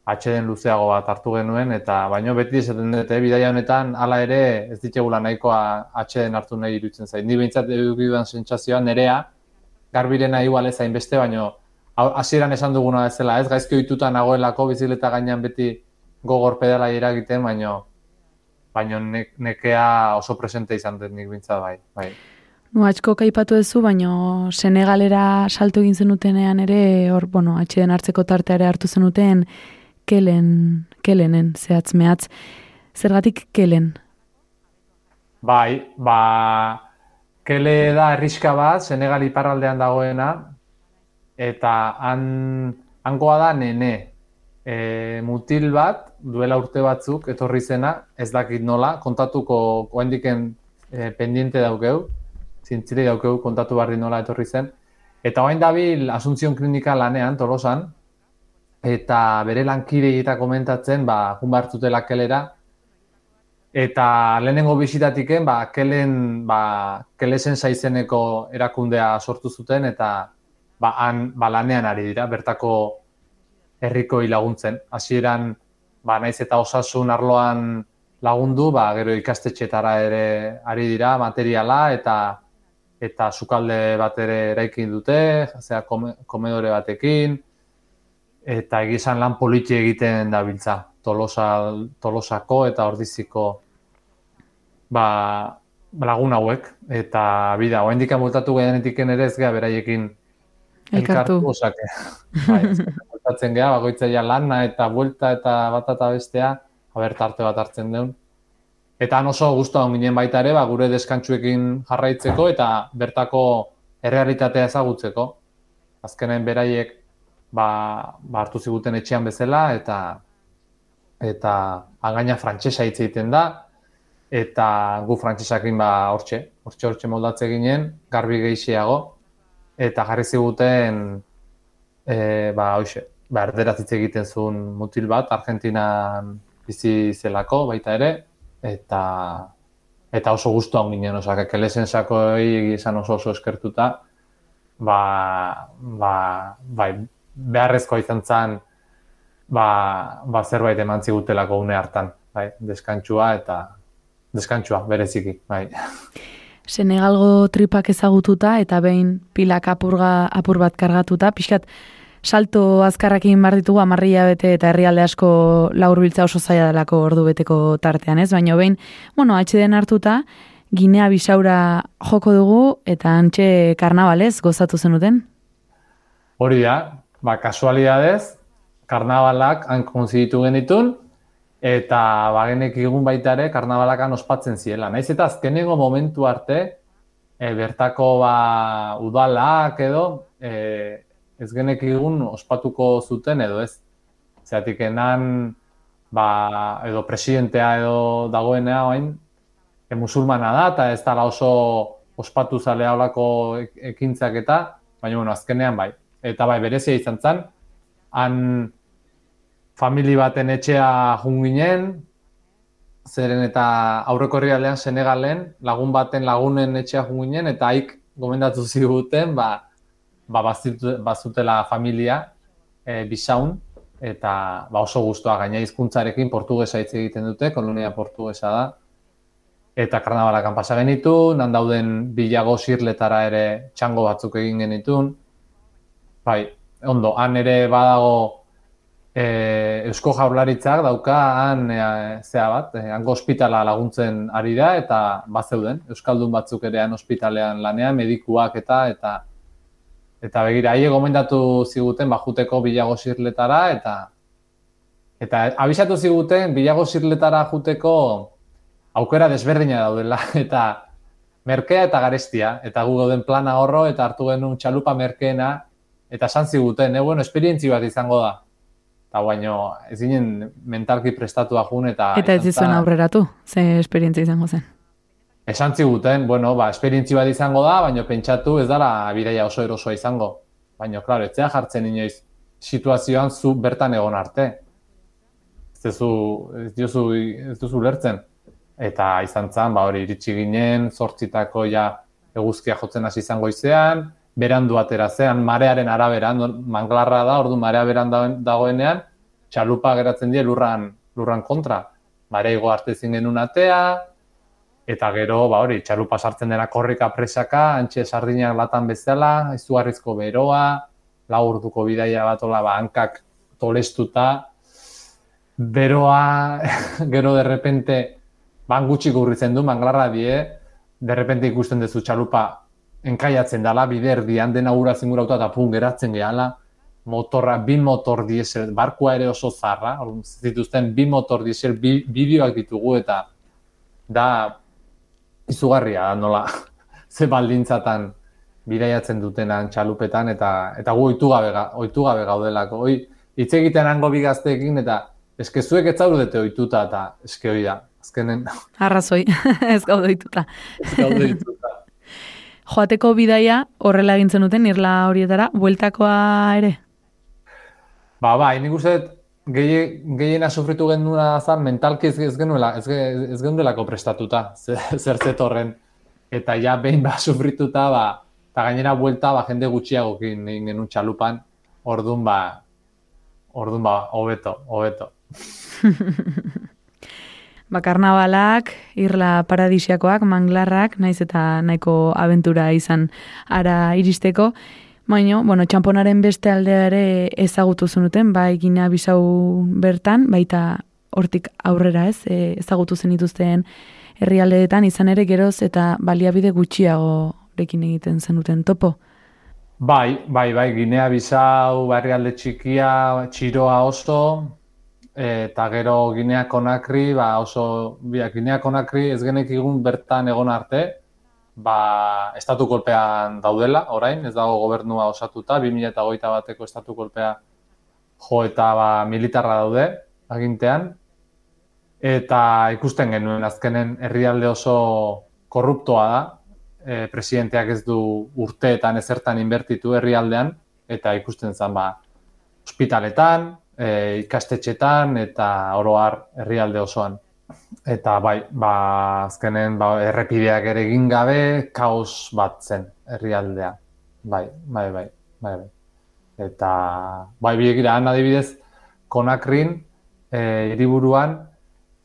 atxeden luzeago bat hartu genuen, eta baino beti esaten dut, eh, bidaia honetan, hala ere, ez ditugula nahikoa atxeden hartu nahi irutzen zait. Ni behintzat edukiduan sentsazioa nerea, garbirena igual ez beste, baino hasieran esan duguna bezala, ez gaizki ohituta nagoelako bizikleta gainean beti gogor pedala iragiten, baino baino nekea oso presente izan den nik bintzat bai. bai. Nu, atxko kaipatu ezu, baino Senegalera salto egin zenutenean ere, hor, bueno, atxeden hartzeko tarteare hartu zenuten, kelen, kelenen, zehatz mehatz. Zergatik kelen? Bai, ba, kele da erriska bat, Senegal iparraldean dagoena, eta han, hangoa da nene. E, mutil bat, duela urte batzuk, etorri zena, ez dakit nola, kontatuko oendiken e, pendiente daukeu, zintziri daukeu kontatu barri nola etorri zen. Eta oain dabil Asuntzion Klinika lanean, tolosan, eta bere lankidei eta komentatzen, ba, jun hartzutela kelera, Eta lehenengo bisitatiken, ba, kelen, ba, kelesen zaizeneko erakundea sortu zuten, eta ba, han, ba, lanean ari dira, bertako herriko laguntzen. Hasieran ba, naiz eta osasun arloan lagundu, ba, gero ikastetxetara ere ari dira, materiala, eta eta sukalde bat ere eraikin dute, zera, komedore batekin, eta egizan lan politxe egiten dabiltza. Tolosa, Tolosako eta Ordiziko ba, lagun hauek eta bida oraindik amultatu geanetik ere ez gea beraiekin elkartu osake. Bai, multatzen gea bakoitzaia lana eta vuelta eta batata bestea, aber tarte bat hartzen deun. Eta han oso gustu ginen baita ere, ba, gure deskantsuekin jarraitzeko eta bertako errealitatea ezagutzeko. Azkenen beraiek ba, ba hartu ziguten etxean bezala eta eta againa frantsesa hitz egiten da eta gu frantsesakin ba hortxe, hortxe hortxe moldatze ginen, garbi gehiago eta jarri ziguten e, ba hoxe, ba erderatz egiten zuen mutil bat Argentinan bizi zelako baita ere eta eta oso gustu ginen, osea, kelesen sakoi izan oso oso eskertuta ba, ba, bai, beharrezkoa izan zen ba, ba zerbait eman zigutelako une hartan, bai, deskantsua eta deskantsua bereziki, bai. Senegalgo tripak ezagututa eta behin pilak apurga apur bat kargatuta, pixkat salto azkarrakin bar ditugu amarria bete eta herrialde asko laurbiltza oso zaila delako ordu beteko tartean, ez? Baina behin, bueno, atxeden hartuta, Ginea Bisaura joko dugu eta antxe karnabalez gozatu zenuten? Hori da, ba, kasualidadez, karnabalak han konziditu genitun, eta bagenek egun baita ere karnabalakan ospatzen ziela. Naiz eta azkenengo momentu arte, e, bertako ba, udalak edo, e, ez genek egun ospatuko zuten edo ez. Zeratik enan, ba, edo presidentea edo dagoenea hain, e, musulmana da, eta ez dala oso ospatu zalea olako ekintzak eta, baina bueno, azkenean bai. Eta bai, berezia izan zen, han famili baten etxea junginen, zeren eta aurreko herrialdean Senegalen lagun baten lagunen etxea junginen, eta haik gomendatu ziguten, ba, ba bazutela familia e, bisaun, eta ba oso guztua gaina hizkuntzarekin portugesa hitz egiten dute, kolonia portugesa da. Eta karnabalakan pasa genitu, nan dauden bilago zirletara ere txango batzuk egin genitun. Bai, ondo, han ere badago e, Eusko Jaurlaritzak dauka han e, zea bat, e, hango ospitala laguntzen ari da eta bazeuden. Euskaldun batzuk ere han ospitalean lanean medikuak eta eta eta begira haie gomendatu ziguten bajuteko bilago zirletara eta eta abisatu ziguten bilago zirletara juteko aukera desberdina daudela. Eta merkea eta garestia. Eta gu gauden plana horro eta hartu genuen txalupa merkeena eta esan ziguten, eh, bueno, esperientzi bat izango da eta baino ez ginen mentalki prestatu jun eta... Eta ez zizuen aurreratu, ze esperientzia izango zen? Esan ziguten, bueno, ba, esperientzi bat izango da, baino pentsatu ez dara bideia oso erosoa izango. Baina, klaro, ez jartzen inoiz situazioan zu bertan egon arte. Ez duzu, ez duzu, ez duzu lertzen. Eta izan zen, ba, hori iritsi ginen, zortzitako ja eguzkia jotzen hasi izango izean, berandu atera zean, marearen arabera, manglarra da, ordu marea beran dagoenean, txalupa geratzen die lurran, lurran kontra. Mareigo arte zin genuen atea, eta gero, ba hori, txalupa sartzen dena korrika presaka, antxe sardinak latan bezala, izugarrizko beroa, lau urduko bidaia bat ola, ba, hankak tolestuta, beroa, gero derrepente, ban gutxi gurritzen du, manglarra die, derrepente ikusten dezu txalupa enkaiatzen dala, bider dian dena ura zingura eta pun geratzen gehala, motorra, bin motor diesel, barkua ere oso zarra, zituzten bin motor diesel, bi, bideoak ditugu eta da izugarria nola ze baldintzatan bidaiatzen dutenan txalupetan eta eta gu oitu gabe, oitu gabe gaudelako. Oi, hitz egiten hango bigazteekin eta eske zuek ez zaudete ohituta eta eske hori da. Azkenen arrazoi ez gaude ohituta. Ez gaude ohituta. Joateko bidaia horrela egintzen duten irla horietara, bueltakoa ere? Ba, ba, nik uste gehiena sufritu genduna zan, mentalki ez, ez genuela, ez, ez genuelako prestatuta, zer zetorren. Eta ja, behin ba, sufrituta, ba, eta gainera buelta, ba, jende gutxiagokin egin genuen txalupan, orduan, ba, orduan, ba, hobeto, hobeto. ba, karnabalak, irla paradisiakoak, manglarrak, naiz eta nahiko abentura izan ara iristeko, Baina, bueno, txamponaren beste aldeare ezagutu zenuten, bai gina bisau bertan, baita hortik aurrera ez, e, ezagutu zenituzten herrialdeetan izan ere geroz eta baliabide gutxiago rekin egiten zenuten topo. Bai, bai, bai, ginea bisau barrialde txikia, txiroa oso, eta gero ginea konakri, ba oso, bia, ginea konakri ez genek egun bertan egon arte, ba, estatu kolpean daudela, orain, ez dago gobernua osatuta, 2008 bateko estatu kolpea jo eta ba, militarra daude, agintean, eta ikusten genuen azkenen herrialde oso korruptoa da, e, presidenteak ez du urteetan ezertan inbertitu herrialdean, eta ikusten zen ba, ospitaletan, e, ikastetxetan eta oroar herrialde osoan. Eta bai, ba, azkenen ba, errepideak ere egin gabe, kaos bat zen herrialdea. Bai, bai, bai, bai, bai. Eta, bai, biegira, adibidez, konakrin, e, iriburuan,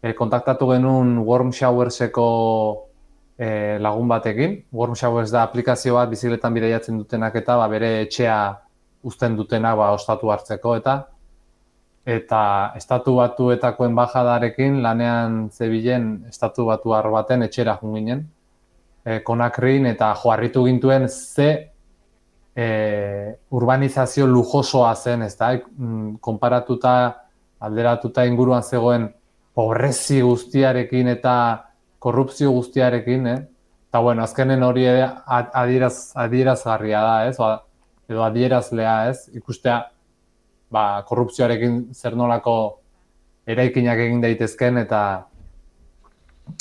e, kontaktatu genuen Warm Showerseko e, lagun batekin. Warm Showers da aplikazio bat bizikletan bideiatzen dutenak eta ba, bere etxea uzten dutenak ba, ostatu hartzeko eta eta estatu batuetako enbajadarekin lanean zebilen estatu batu baten etxera junginen, e, konakrin eta joarritu gintuen ze e, urbanizazio lujosoa zen, ez da, mm, konparatuta, alderatuta inguruan zegoen pobrezi guztiarekin eta korrupzio guztiarekin, eh? Eta bueno, azkenen hori adieraz, adierazgarria da, ez? Ba, edo adierazlea, ez? Ikustea, ba, korrupzioarekin zer nolako eraikinak egin daitezken eta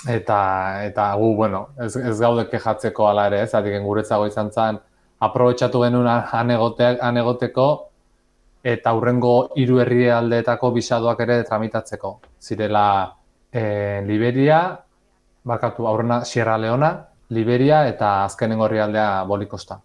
eta eta gu bueno, ez, ez gaude kejatzeko hala ere, ez? Adiken guretzago izan zen aprobetxatu genuen anegoteko eta aurrengo hiru herrialdeetako bisadoak ere tramitatzeko. Zirela e, Liberia, bakatu aurrena Sierra Leona, Liberia eta azkenengo herrialdea Bolikosta.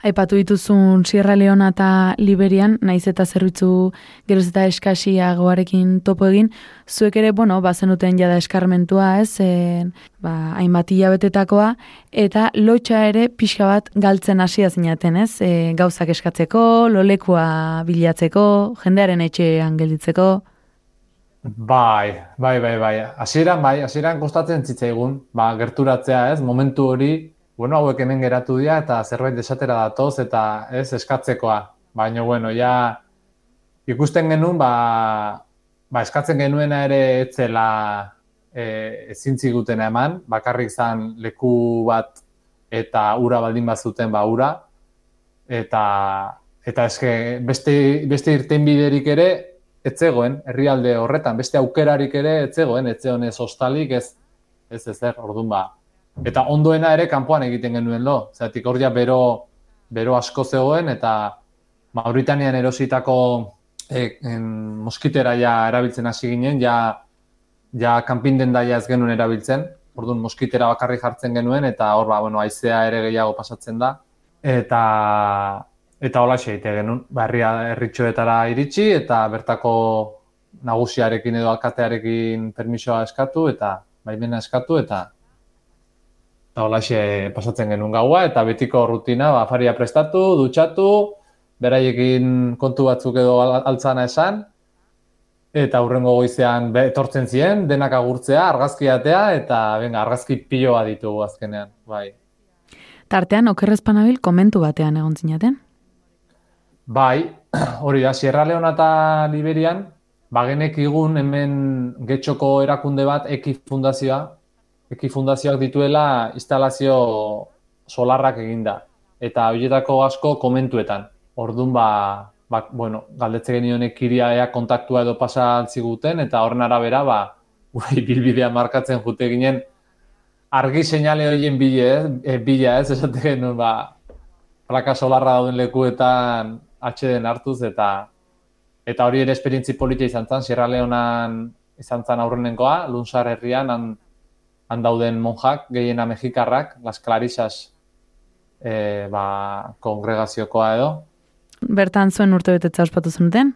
Aipatu dituzun Sierra Leona eta Liberian, naiz eta zerbitzu geroz eta eskasiagoarekin topo egin, zuek ere, bueno, bazenuten jada eskarmentua, ez, e, ba, hainbat hilabetetakoa, eta lotxa ere pixka bat galtzen hasia zinaten, ez, e, gauzak eskatzeko, lolekua bilatzeko, jendearen etxean gelditzeko. Bai, bai, bai, bai. Hasieran bai, hasieran kostatzen zitzaigun, ba, gerturatzea, ez, momentu hori, bueno, hauek hemen geratu dira eta zerbait desatera datoz eta ez eskatzekoa. Baina, bueno, ja ikusten genuen, ba, ba eskatzen genuena ere etzela e, ezintzi gutena eman, bakarrik zan leku bat eta ura baldin bazuten ba ura, eta, eta eske beste, beste irten biderik ere etzegoen, herrialde horretan, beste aukerarik ere etzegoen, etzegoen ez hostalik, ez, ez ezer, orduan ba, Eta ondoena ere kanpoan egiten genuen lo. Zeratik hor bero, bero asko zegoen eta Mauritanian erositako e, en, moskitera ja erabiltzen hasi ginen, ja, ja kanpinden daia ez genuen erabiltzen. Orduan moskitera bakarri jartzen genuen eta hor ba, bueno, aizea ere gehiago pasatzen da. Eta eta hola xeite genuen, barria herritxoetara iritsi eta bertako nagusiarekin edo alkatearekin permisoa eskatu eta baimena eskatu eta Eta hola pasatzen genuen gaua, eta betiko rutina, ba, faria prestatu, dutxatu, beraiekin kontu batzuk edo altzana esan, eta hurrengo goizean etortzen ziren, denak agurtzea, argazkiatea, eta benga, argazki piloa ditugu azkenean, bai. Tartean, okerrezpanabil komentu batean egon zinaten? Bai, hori da, Sierra Leona eta Liberian, bagenek igun hemen getxoko erakunde bat Eki Fundazioa, Eki Fundazioak dituela instalazio solarrak eginda. Eta horietako asko komentuetan. Orduan ba, ba bueno, galdetze genioen ekiria ea kontaktua edo pasa ziguten, eta horren arabera, ba, bai, bilbidea markatzen jute ginen, argi seinale horien bile, eh? bila ez, esate genuen, ba, plaka solarra dauden lekuetan atxeden hartuz, eta eta hori ere esperientzi politia izan zen, Sierra Leonan izan zen aurrenenkoa, Lunsar herrian, han, han dauden monjak, gehiena mexikarrak, Las Clarisas e, ba, kongregaziokoa edo. Bertan zuen urte betetza ospatu zenuten?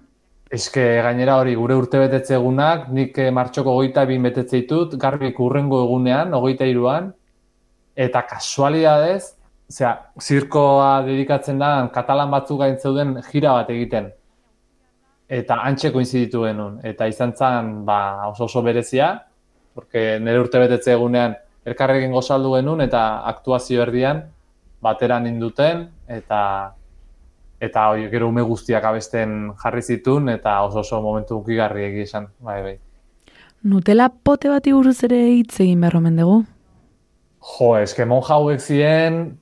Eske gainera hori gure urte betetze egunak, nik eh, martxoko goita bin betetze ditut, garbik urrengo egunean, ogeita iruan, eta kasualidadez, zera, zirkoa dedikatzen da, katalan batzuk gain zeuden gira bat egiten. Eta antxeko inziditu genuen. Eta izan zen, ba, oso oso berezia, porque nire urte betetze egunean, elkarrekin gozaldu genuen, eta aktuazio erdian, bateran induten, eta eta hori gero ume guztiak abesten jarri zitun, eta oso oso momentu ukigarri esan, bai, bai. Nutela pote bati buruz ere hitz egin behar omen dugu? Jo, eske monja hauek ziren,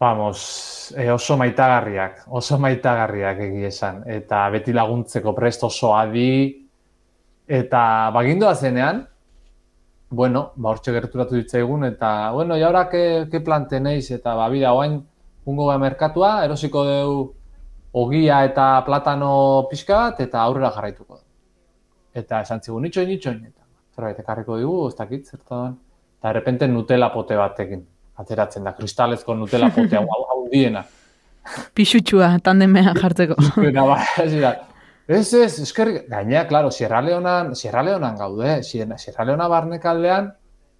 vamos, e, oso maitagarriak, oso maitagarriak egi esan, eta beti laguntzeko prest oso adi, eta bagindoa zenean, bueno, ba hortxe gerturatu ditzaigun, eta, bueno, jaura, ke, ke planteneiz, eta, ba, bida, oain, ungo merkatua, erosiko deu ogia eta platano pixka bat, eta aurrera jarraituko du. Eta esan zigun, nitxoin, nitxoin, eta zerbait ekarriko digu, ez dakit, zertan, eta errepente Nutella pote batekin, ateratzen da, kristalezko Nutella pote hau, hau diena. Pixutxua, tandemean jartzeko. ba, ez da, Ez, ez, eskerrik, gaina, klaro, Sierra Leonan, Sierra Leonan gaude, Sierra Leona barnekaldean,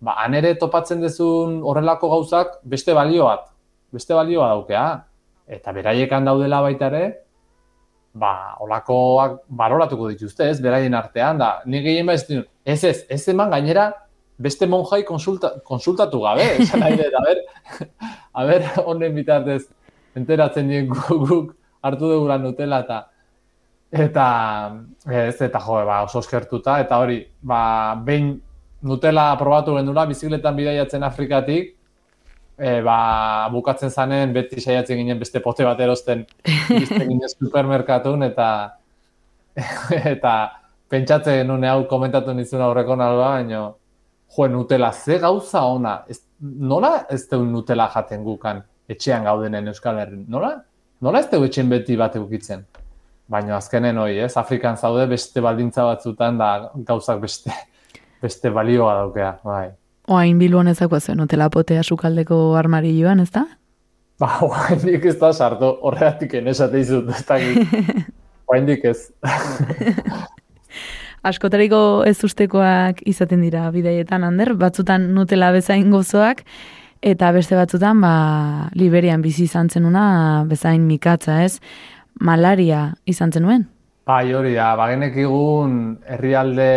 ba, anere topatzen dezun horrelako gauzak beste balio bat, beste balioa daukea. Eta beraiekan daudela baita ere, ba, olakoak baloratuko dituzte, ez, beraien artean, da, ni gehien ez, ez, ez, ez eman gainera, beste monjai konsulta, konsultatu gabe, esan nahi dut, a ber, a ber, honen bitartez, enteratzen dien guk hartu dugura nutela, eta, Eta ez eta jo, ba, oso eskertuta eta hori, ba, behin Nutella probatu gendula bizikletan bidaiatzen Afrikatik, e, ba, bukatzen zanen beti saiatzen ginen beste pote bat erosten bizten ginen supermerkatun eta eta pentsatzen nune hau komentatu nizun aurreko nalba, baina jo, Nutella ze gauza ona, ez, nola ez teun Nutella jaten gukan etxean gaudenen Euskal Herrin, nola? Nola ez teu etxen beti bat eukitzen? Baina azkenen hori, ez? Afrikan zaude beste baldintza batzutan da gauzak beste beste balioa daukea, bai. Oain biluan ezako zen, otela potea sukaldeko armari joan, ez da? Ba, oain dik ez da sartu, horreatik enesate izut, ez da Oain dik ez. Askotariko ez ustekoak izaten dira bidaietan, Ander, batzutan nutela bezain gozoak, eta beste batzutan, ba, Liberian bizi izan zenuna bezain mikatza, ez? Malaria izan zenuen? Bai, hori da, bagenek egun herrialde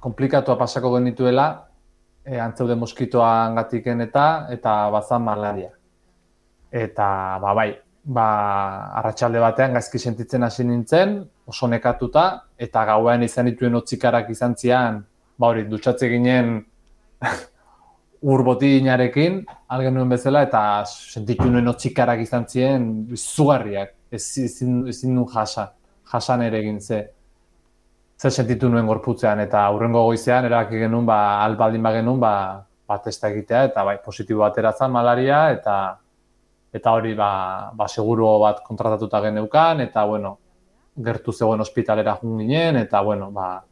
komplikatua pasako genituela, e, antzeude moskitoan gatiken eta, eta bazan malaria. Eta, ba, bai, ba, arratsalde batean gaizki sentitzen hasi nintzen, oso nekatuta, eta gauean izan dituen otzikarak izan zian, ba, hori, dutxatze ginen ur inarekin, algen nuen bezala, eta sentitu nuen otzikarak izan ziren, izugarriak, ez ezin, ezin nuen jasa, jasan ere egin ze. Zer sentitu nuen gorputzean, eta aurrengo goizean, erabaki genuen, ba, albaldin ba genuen, ba, ba testa egitea, eta bai, positibo ateratzen malaria, eta eta hori, ba, ba seguru bat kontratatuta geneukan, eta, bueno, gertu zegoen ospitalera jun ginen, eta, bueno, ba,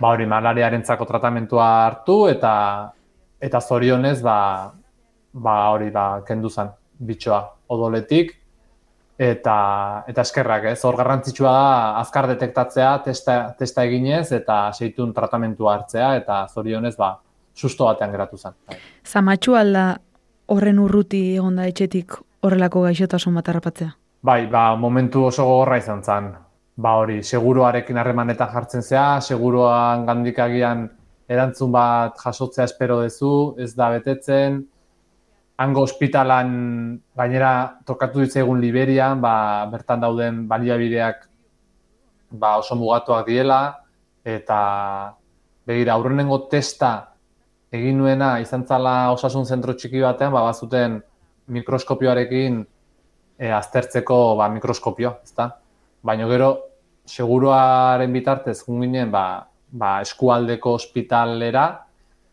ba hori malariaren tratamentua hartu, eta eta zorionez ba, ba hori ba kendu zen bitxoa odoletik eta eta eskerrak ez hor garrantzitsua da azkar detektatzea testa, testa eginez eta seitun tratamentua hartzea eta zorionez ba susto batean geratu zen. Zamatxu alda horren urruti egonda etxetik horrelako gaixotasun bat harrapatzea Bai, ba, momentu oso gogorra izan zen. ba hori, seguruarekin harremanetan jartzen zea, seguruan gandik agian erantzun bat jasotzea espero duzu, ez da betetzen, hango ospitalan gainera tokatu egun Liberian, ba, bertan dauden baliabideak ba, oso mugatuak diela, eta begira, aurrenengo testa egin nuena izan zala osasun zentro txiki batean, ba, bazuten mikroskopioarekin e, aztertzeko ba, mikroskopio, ezta? Baina gero, seguruaren bitartez, ginen, ba, ba, eskualdeko ospitalera,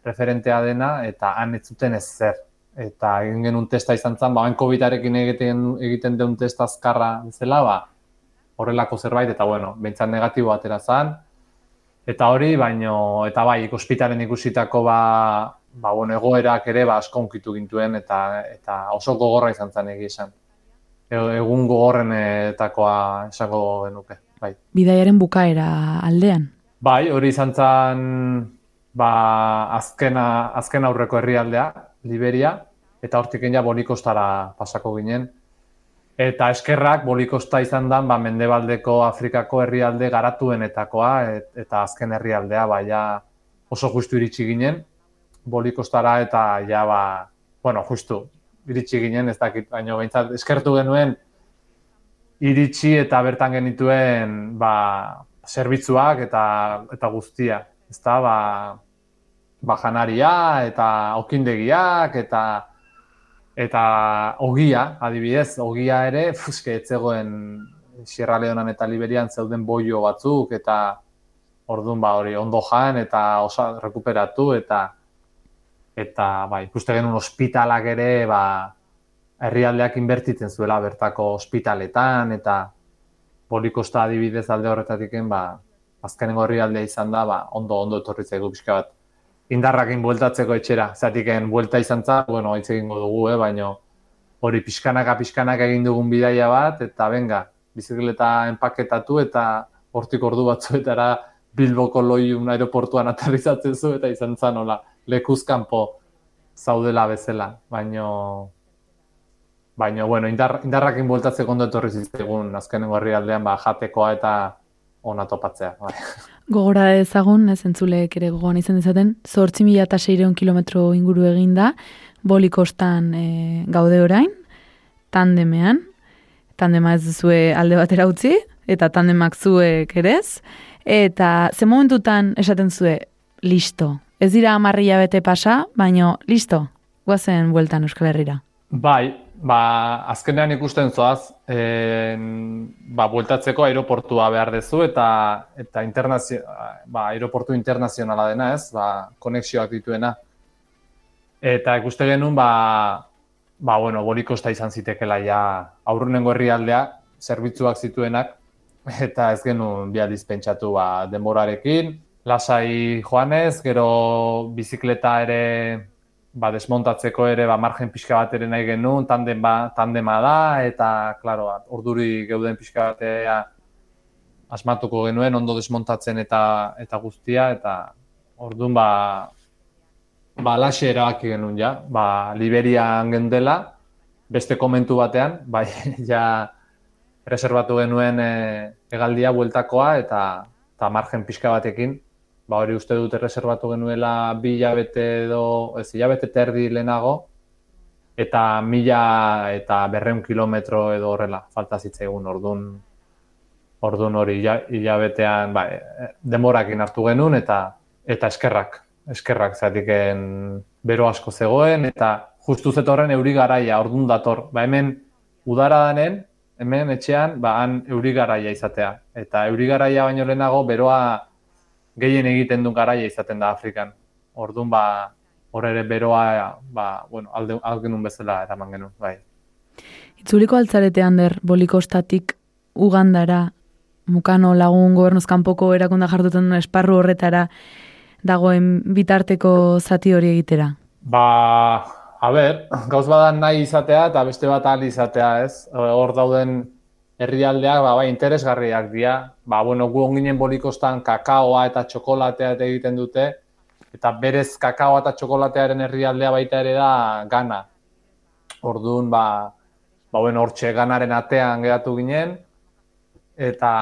referentea dena, eta han ez zuten ez zer. Eta egin genuen testa izan zen, ba, COVID-arekin egiten, egiten deun testa azkarra zela, ba, horrelako zerbait, eta bueno, behintzat negatibo atera zen. Eta hori, baino, eta bai, ospitalen ikusitako ba, ba, bueno, egoerak ere ba, asko unkitu gintuen, eta, eta oso gogorra izan zen esan. E, egun gogorrenetakoa esango genuke bai. Bidaiaren bukaera aldean? Bai, hori izan zen ba, azkena, azken aurreko herrialdea, Liberia, eta hortik ja bolikostara pasako ginen. Eta eskerrak bolikosta izan da ba, mendebaldeko Afrikako herrialde garatuenetakoa et, eta azken herrialdea ba, ja oso justu iritsi ginen bolikostara eta ja ba, bueno, justu iritsi ginen, ez dakit, baina eskertu genuen iritsi eta bertan genituen ba, zerbitzuak eta, eta guztia. Ez da, ba, ba janaria eta okindegiak eta eta ogia, adibidez, ogia ere, fuske, etzegoen Sierra Leonan eta Liberian zeuden boio batzuk eta ordun ba hori ondo jan eta osa rekuperatu eta eta bai, ikuste genuen ospitalak ere ba, herrialdeak inbertitzen zuela bertako ospitaletan eta polikosta adibidez alde horretatiken ba azkenengo herrialdea izan da ba ondo ondo etorri zaigu pixka bat indarrakin bueltatzeko etxera. Zatiken buelta izan za bueno hitz egingo dugu eh baino hori pixkanaka pixkanaka egin dugun bidaia bat eta benga bizikleta enpaketatu eta hortik ordu batzuetara Bilboko loiun aeroportuan aterrizatzen zu eta izan za nola lekuzkanpo zaudela bezala. Baino Baina, bueno, indar, indarrakin bueltatzeko ondo etorri ziztegun azkenengo herri aldean, ba, jatekoa eta ona topatzea. Bai. Gogora ezagun, ez entzuleek ere gogoan izan dezaten, zortzi mila eta kilometro inguru eginda, bolikostan e, gaude orain, tandemean, tandema ez zue alde batera utzi, eta tandemak zuek ere ez, eta ze momentutan esaten zue, listo, ez dira amarria bete pasa, baino, listo, guazen bueltan Euskal Herrira. Bai, Ba, azkenean ikusten zoaz, en, ba, bueltatzeko aeroportua behar dezu eta eta internazio, ba, aeroportu internazionala dena ez, ba, konexioak dituena. Eta ikuste genuen, ba, ba, bueno, bolikosta izan zitekela ja aurrunengo herrialdea, zerbitzuak zituenak, eta ez genuen bia dispentsatu ba, denborarekin. Lasai joanez, gero bizikleta ere ba, desmontatzeko ere ba, margen pixka bat ere nahi genuen, tanden ba, tandema da, eta, klaro, orduri geuden pixka batea asmatuko genuen, ondo desmontatzen eta eta guztia, eta orduan ba, ba laxe erabaki genuen, ja, ba, Liberian gendela, beste komentu batean, bai, ja, reservatu genuen e, egaldia bueltakoa, eta, eta margen pixka batekin, ba hori uste dute reservatu genuela bi hilabete edo, ez hilabete terdi lehenago, eta mila eta berreun kilometro edo horrela, falta zitzaigun ordun ordun hori hilabetean ba, e, demorakin hartu genuen eta eta eskerrak, eskerrak zatiken bero asko zegoen eta justu zetorren euri garaia ordun dator. Ba hemen udara danen, hemen etxean, ba han euri garaia izatea. Eta euri garaia baino lehenago beroa gehien egiten duen garaia izaten da Afrikan. Orduan ba hor ere beroa ba bueno, alde algenun bezala eraman genuen, bai. Itzuliko altzarete ander bolikostatik Ugandara mukano lagun gobernuz kanpoko erakunda jartuten duen esparru horretara dagoen bitarteko zati hori egitera? Ba, a ber, gauz badan nahi izatea eta beste bat ahal izatea, ez? Hor dauden herrialdeak ba, bai, interesgarriak dira. Ba, bueno, gu onginen bolikostan kakaoa eta txokolatea egiten dute, eta berez kakaoa eta txokolatearen herrialdea baita ere da gana. Orduan, ba, ba bueno, hortxe ganaren atean geratu ginen, eta,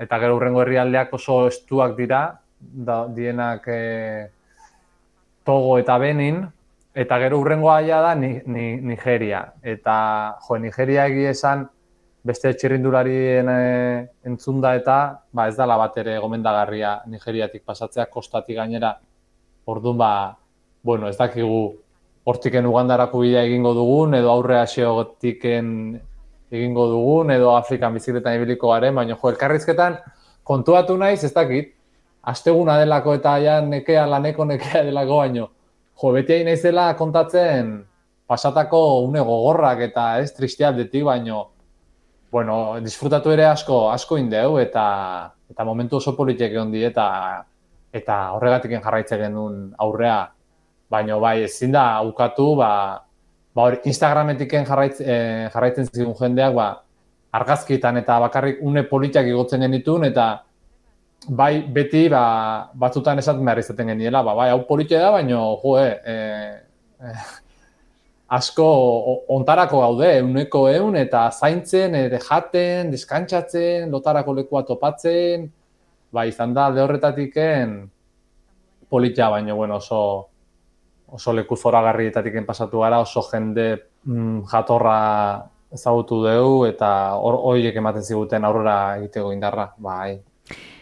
eta gero urrengo herrialdeak oso estuak dira, da, dienak e, Togo eta Benin, eta gero urrengo aia da ni, ni, Nigeria. Eta jo, Nigeria egia esan beste txirrindularien e, entzunda eta ba, ez dala bat ere gomendagarria Nigeriatik pasatzea kostatik gainera. Orduan ba, bueno, ez dakigu hortiken ugandarako bidea egingo dugun, edo aurre aseotiken egingo dugun, edo Afrikan bizikletan ibiliko garen, baina jo, elkarrizketan kontuatu naiz, ez dakit, asteguna delako eta ja nekea laneko nekea delako baino. Jo, beti hain naizela kontatzen pasatako une gogorrak eta ez tristia aldetik baino. Bueno, disfrutatu ere asko asko indeu eta eta momentu oso politik egon eta eta horregatik jarraitzen genuen aurrea. Baino bai, ezin da ukatu, ba, ba hori Instagrametik jarraitzen, eh, jarraitzen zigun jendeak, ba, argazkitan eta bakarrik une politiak igotzen genitun eta bai, beti, ba, batzutan esaten behar izaten geniela, ba, bai, hau politia da, baina, jo, e, e, asko ontarako gaude, euneko eun, eta zaintzen, ere jaten, diskantzatzen, lotarako lekua topatzen, ba, izan da, alde horretatiken politia, baina, bueno, oso, oso leku zoragarrietatik pasatu gara, oso jende mm, jatorra ezagutu dugu, eta horiek ematen ziguten aurrera egiteko indarra, bai.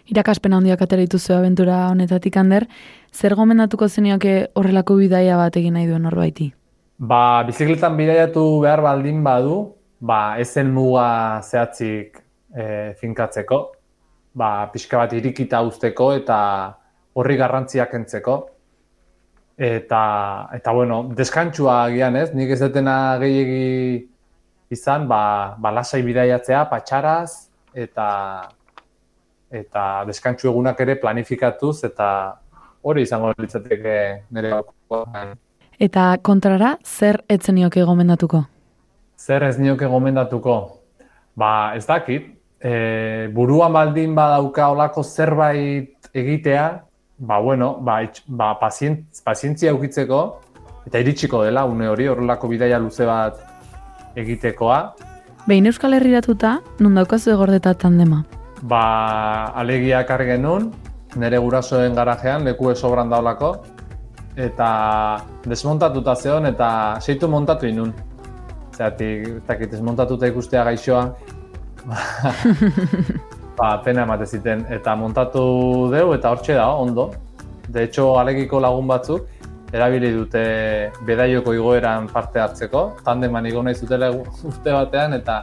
Irakaspen handiak atera dituzu abentura honetatik hander, zer gomendatuko zenioke horrelako bidaia bat egin nahi duen norbaiti? Ba, bizikletan bidaiatu behar baldin badu, ba, ezen muga zehatzik e, finkatzeko, ba, pixka bat irikita usteko eta horri garrantziak entzeko. Eta, eta bueno, deskantzua agian ez, nik ez detena gehiagi izan, ba, ba lasai bidaiatzea, patxaraz, eta, eta deskantsu egunak ere planifikatuz eta hori izango litzateke nire. Eta kontrara, zer etzen nioke gomendatuko? Zer ez nioke gomendatuko? Ba, ez dakit, e, buruan baldin badauka olako zerbait egitea, ba, bueno, ba, itx, ba pazientz, pazientzia ukitzeko, eta iritsiko dela, une hori, horrelako bidaia luze bat egitekoa. Behin Euskal Herriratuta, nun daukazu egordeta tandema? ba, alegia karri genuen, nire gurasoen garajean, leku esobran daulako, eta desmontatuta zeon, eta seitu montatu inun. Zeratik, eta desmontatuta ikustea gaixoa, ba, pena emate ziten, eta montatu deu, eta hortxe da, ondo. De hecho, alegiko lagun batzuk, erabili dute bedaioko igoeran parte hartzeko, tandeman igo nahi zutela urte batean, eta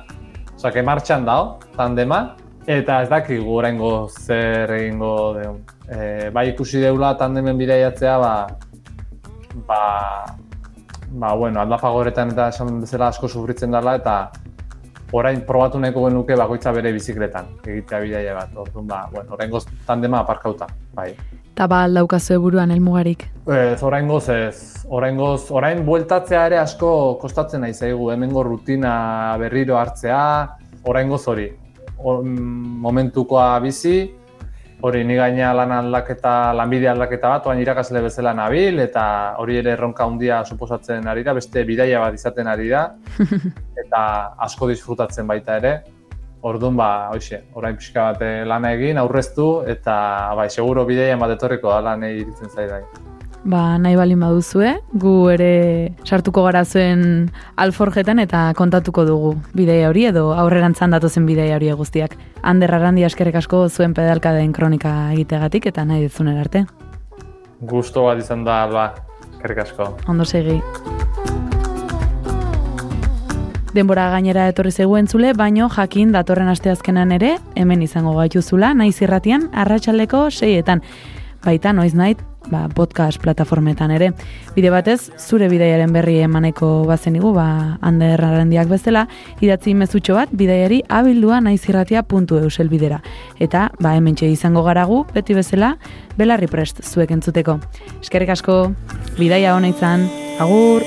Osa, martxan dao, tandema, Eta ez daki oraingo zer egingo deun. E, bai ikusi deula tandemen bidaiatzea, ba, ba, ba, bueno, aldafagoretan eta esan bezala asko sufritzen dela, eta orain probatu nahiko genuke bakoitza bere bizikletan, egitea bidaia bat. Orduan, ba, bueno, oraingo tandema aparkauta, bai. Eta ba, aldaukazu buruan elmugarik? Ez, orain goz ez. Orain goz, orain bueltatzea ere asko kostatzen nahi zaigu, hemengo rutina berriro hartzea, orain goz hori momentukoa bizi, hori ni gaina lan aldaketa, lanbide aldaketa bat, oain irakasle bezala nabil, eta hori ere erronka handia suposatzen ari da, beste bidaia bat izaten ari da, eta asko disfrutatzen baita ere. Orduan, ba, hoxe, orain pixka bat eh, lan egin, aurreztu, eta bai, seguro bideia bat etorriko da lan egiten zaidai ba, nahi balin baduzue, gu ere sartuko gara zuen alforjetan eta kontatuko dugu bideia hori edo aurrerantzan datozen bideia hori guztiak. Ander Arrandi askerek asko zuen pedalka den kronika egitegatik eta nahi ditzunen arte. Gusto bat izan da, alba, eskerrik asko. Ondo segi. Denbora gainera etorri zegoen zule, baino jakin datorren asteazkenan ere, hemen izango gaituzula, naiz irratian, arratsaldeko seietan. Baita, noiz nahi, ba, podcast plataformetan ere. Bide batez, zure bidaiaren berri emaneko bazenigu, ba, Ander Arrandiak bezala, idatzi mezutxo bat, bidaiari abildua naizirratia.eusel bidera. Eta, ba, hemen izango garagu, beti bezala, belarri prest zuek entzuteko. Eskerrik asko, bidaia hona izan, agur!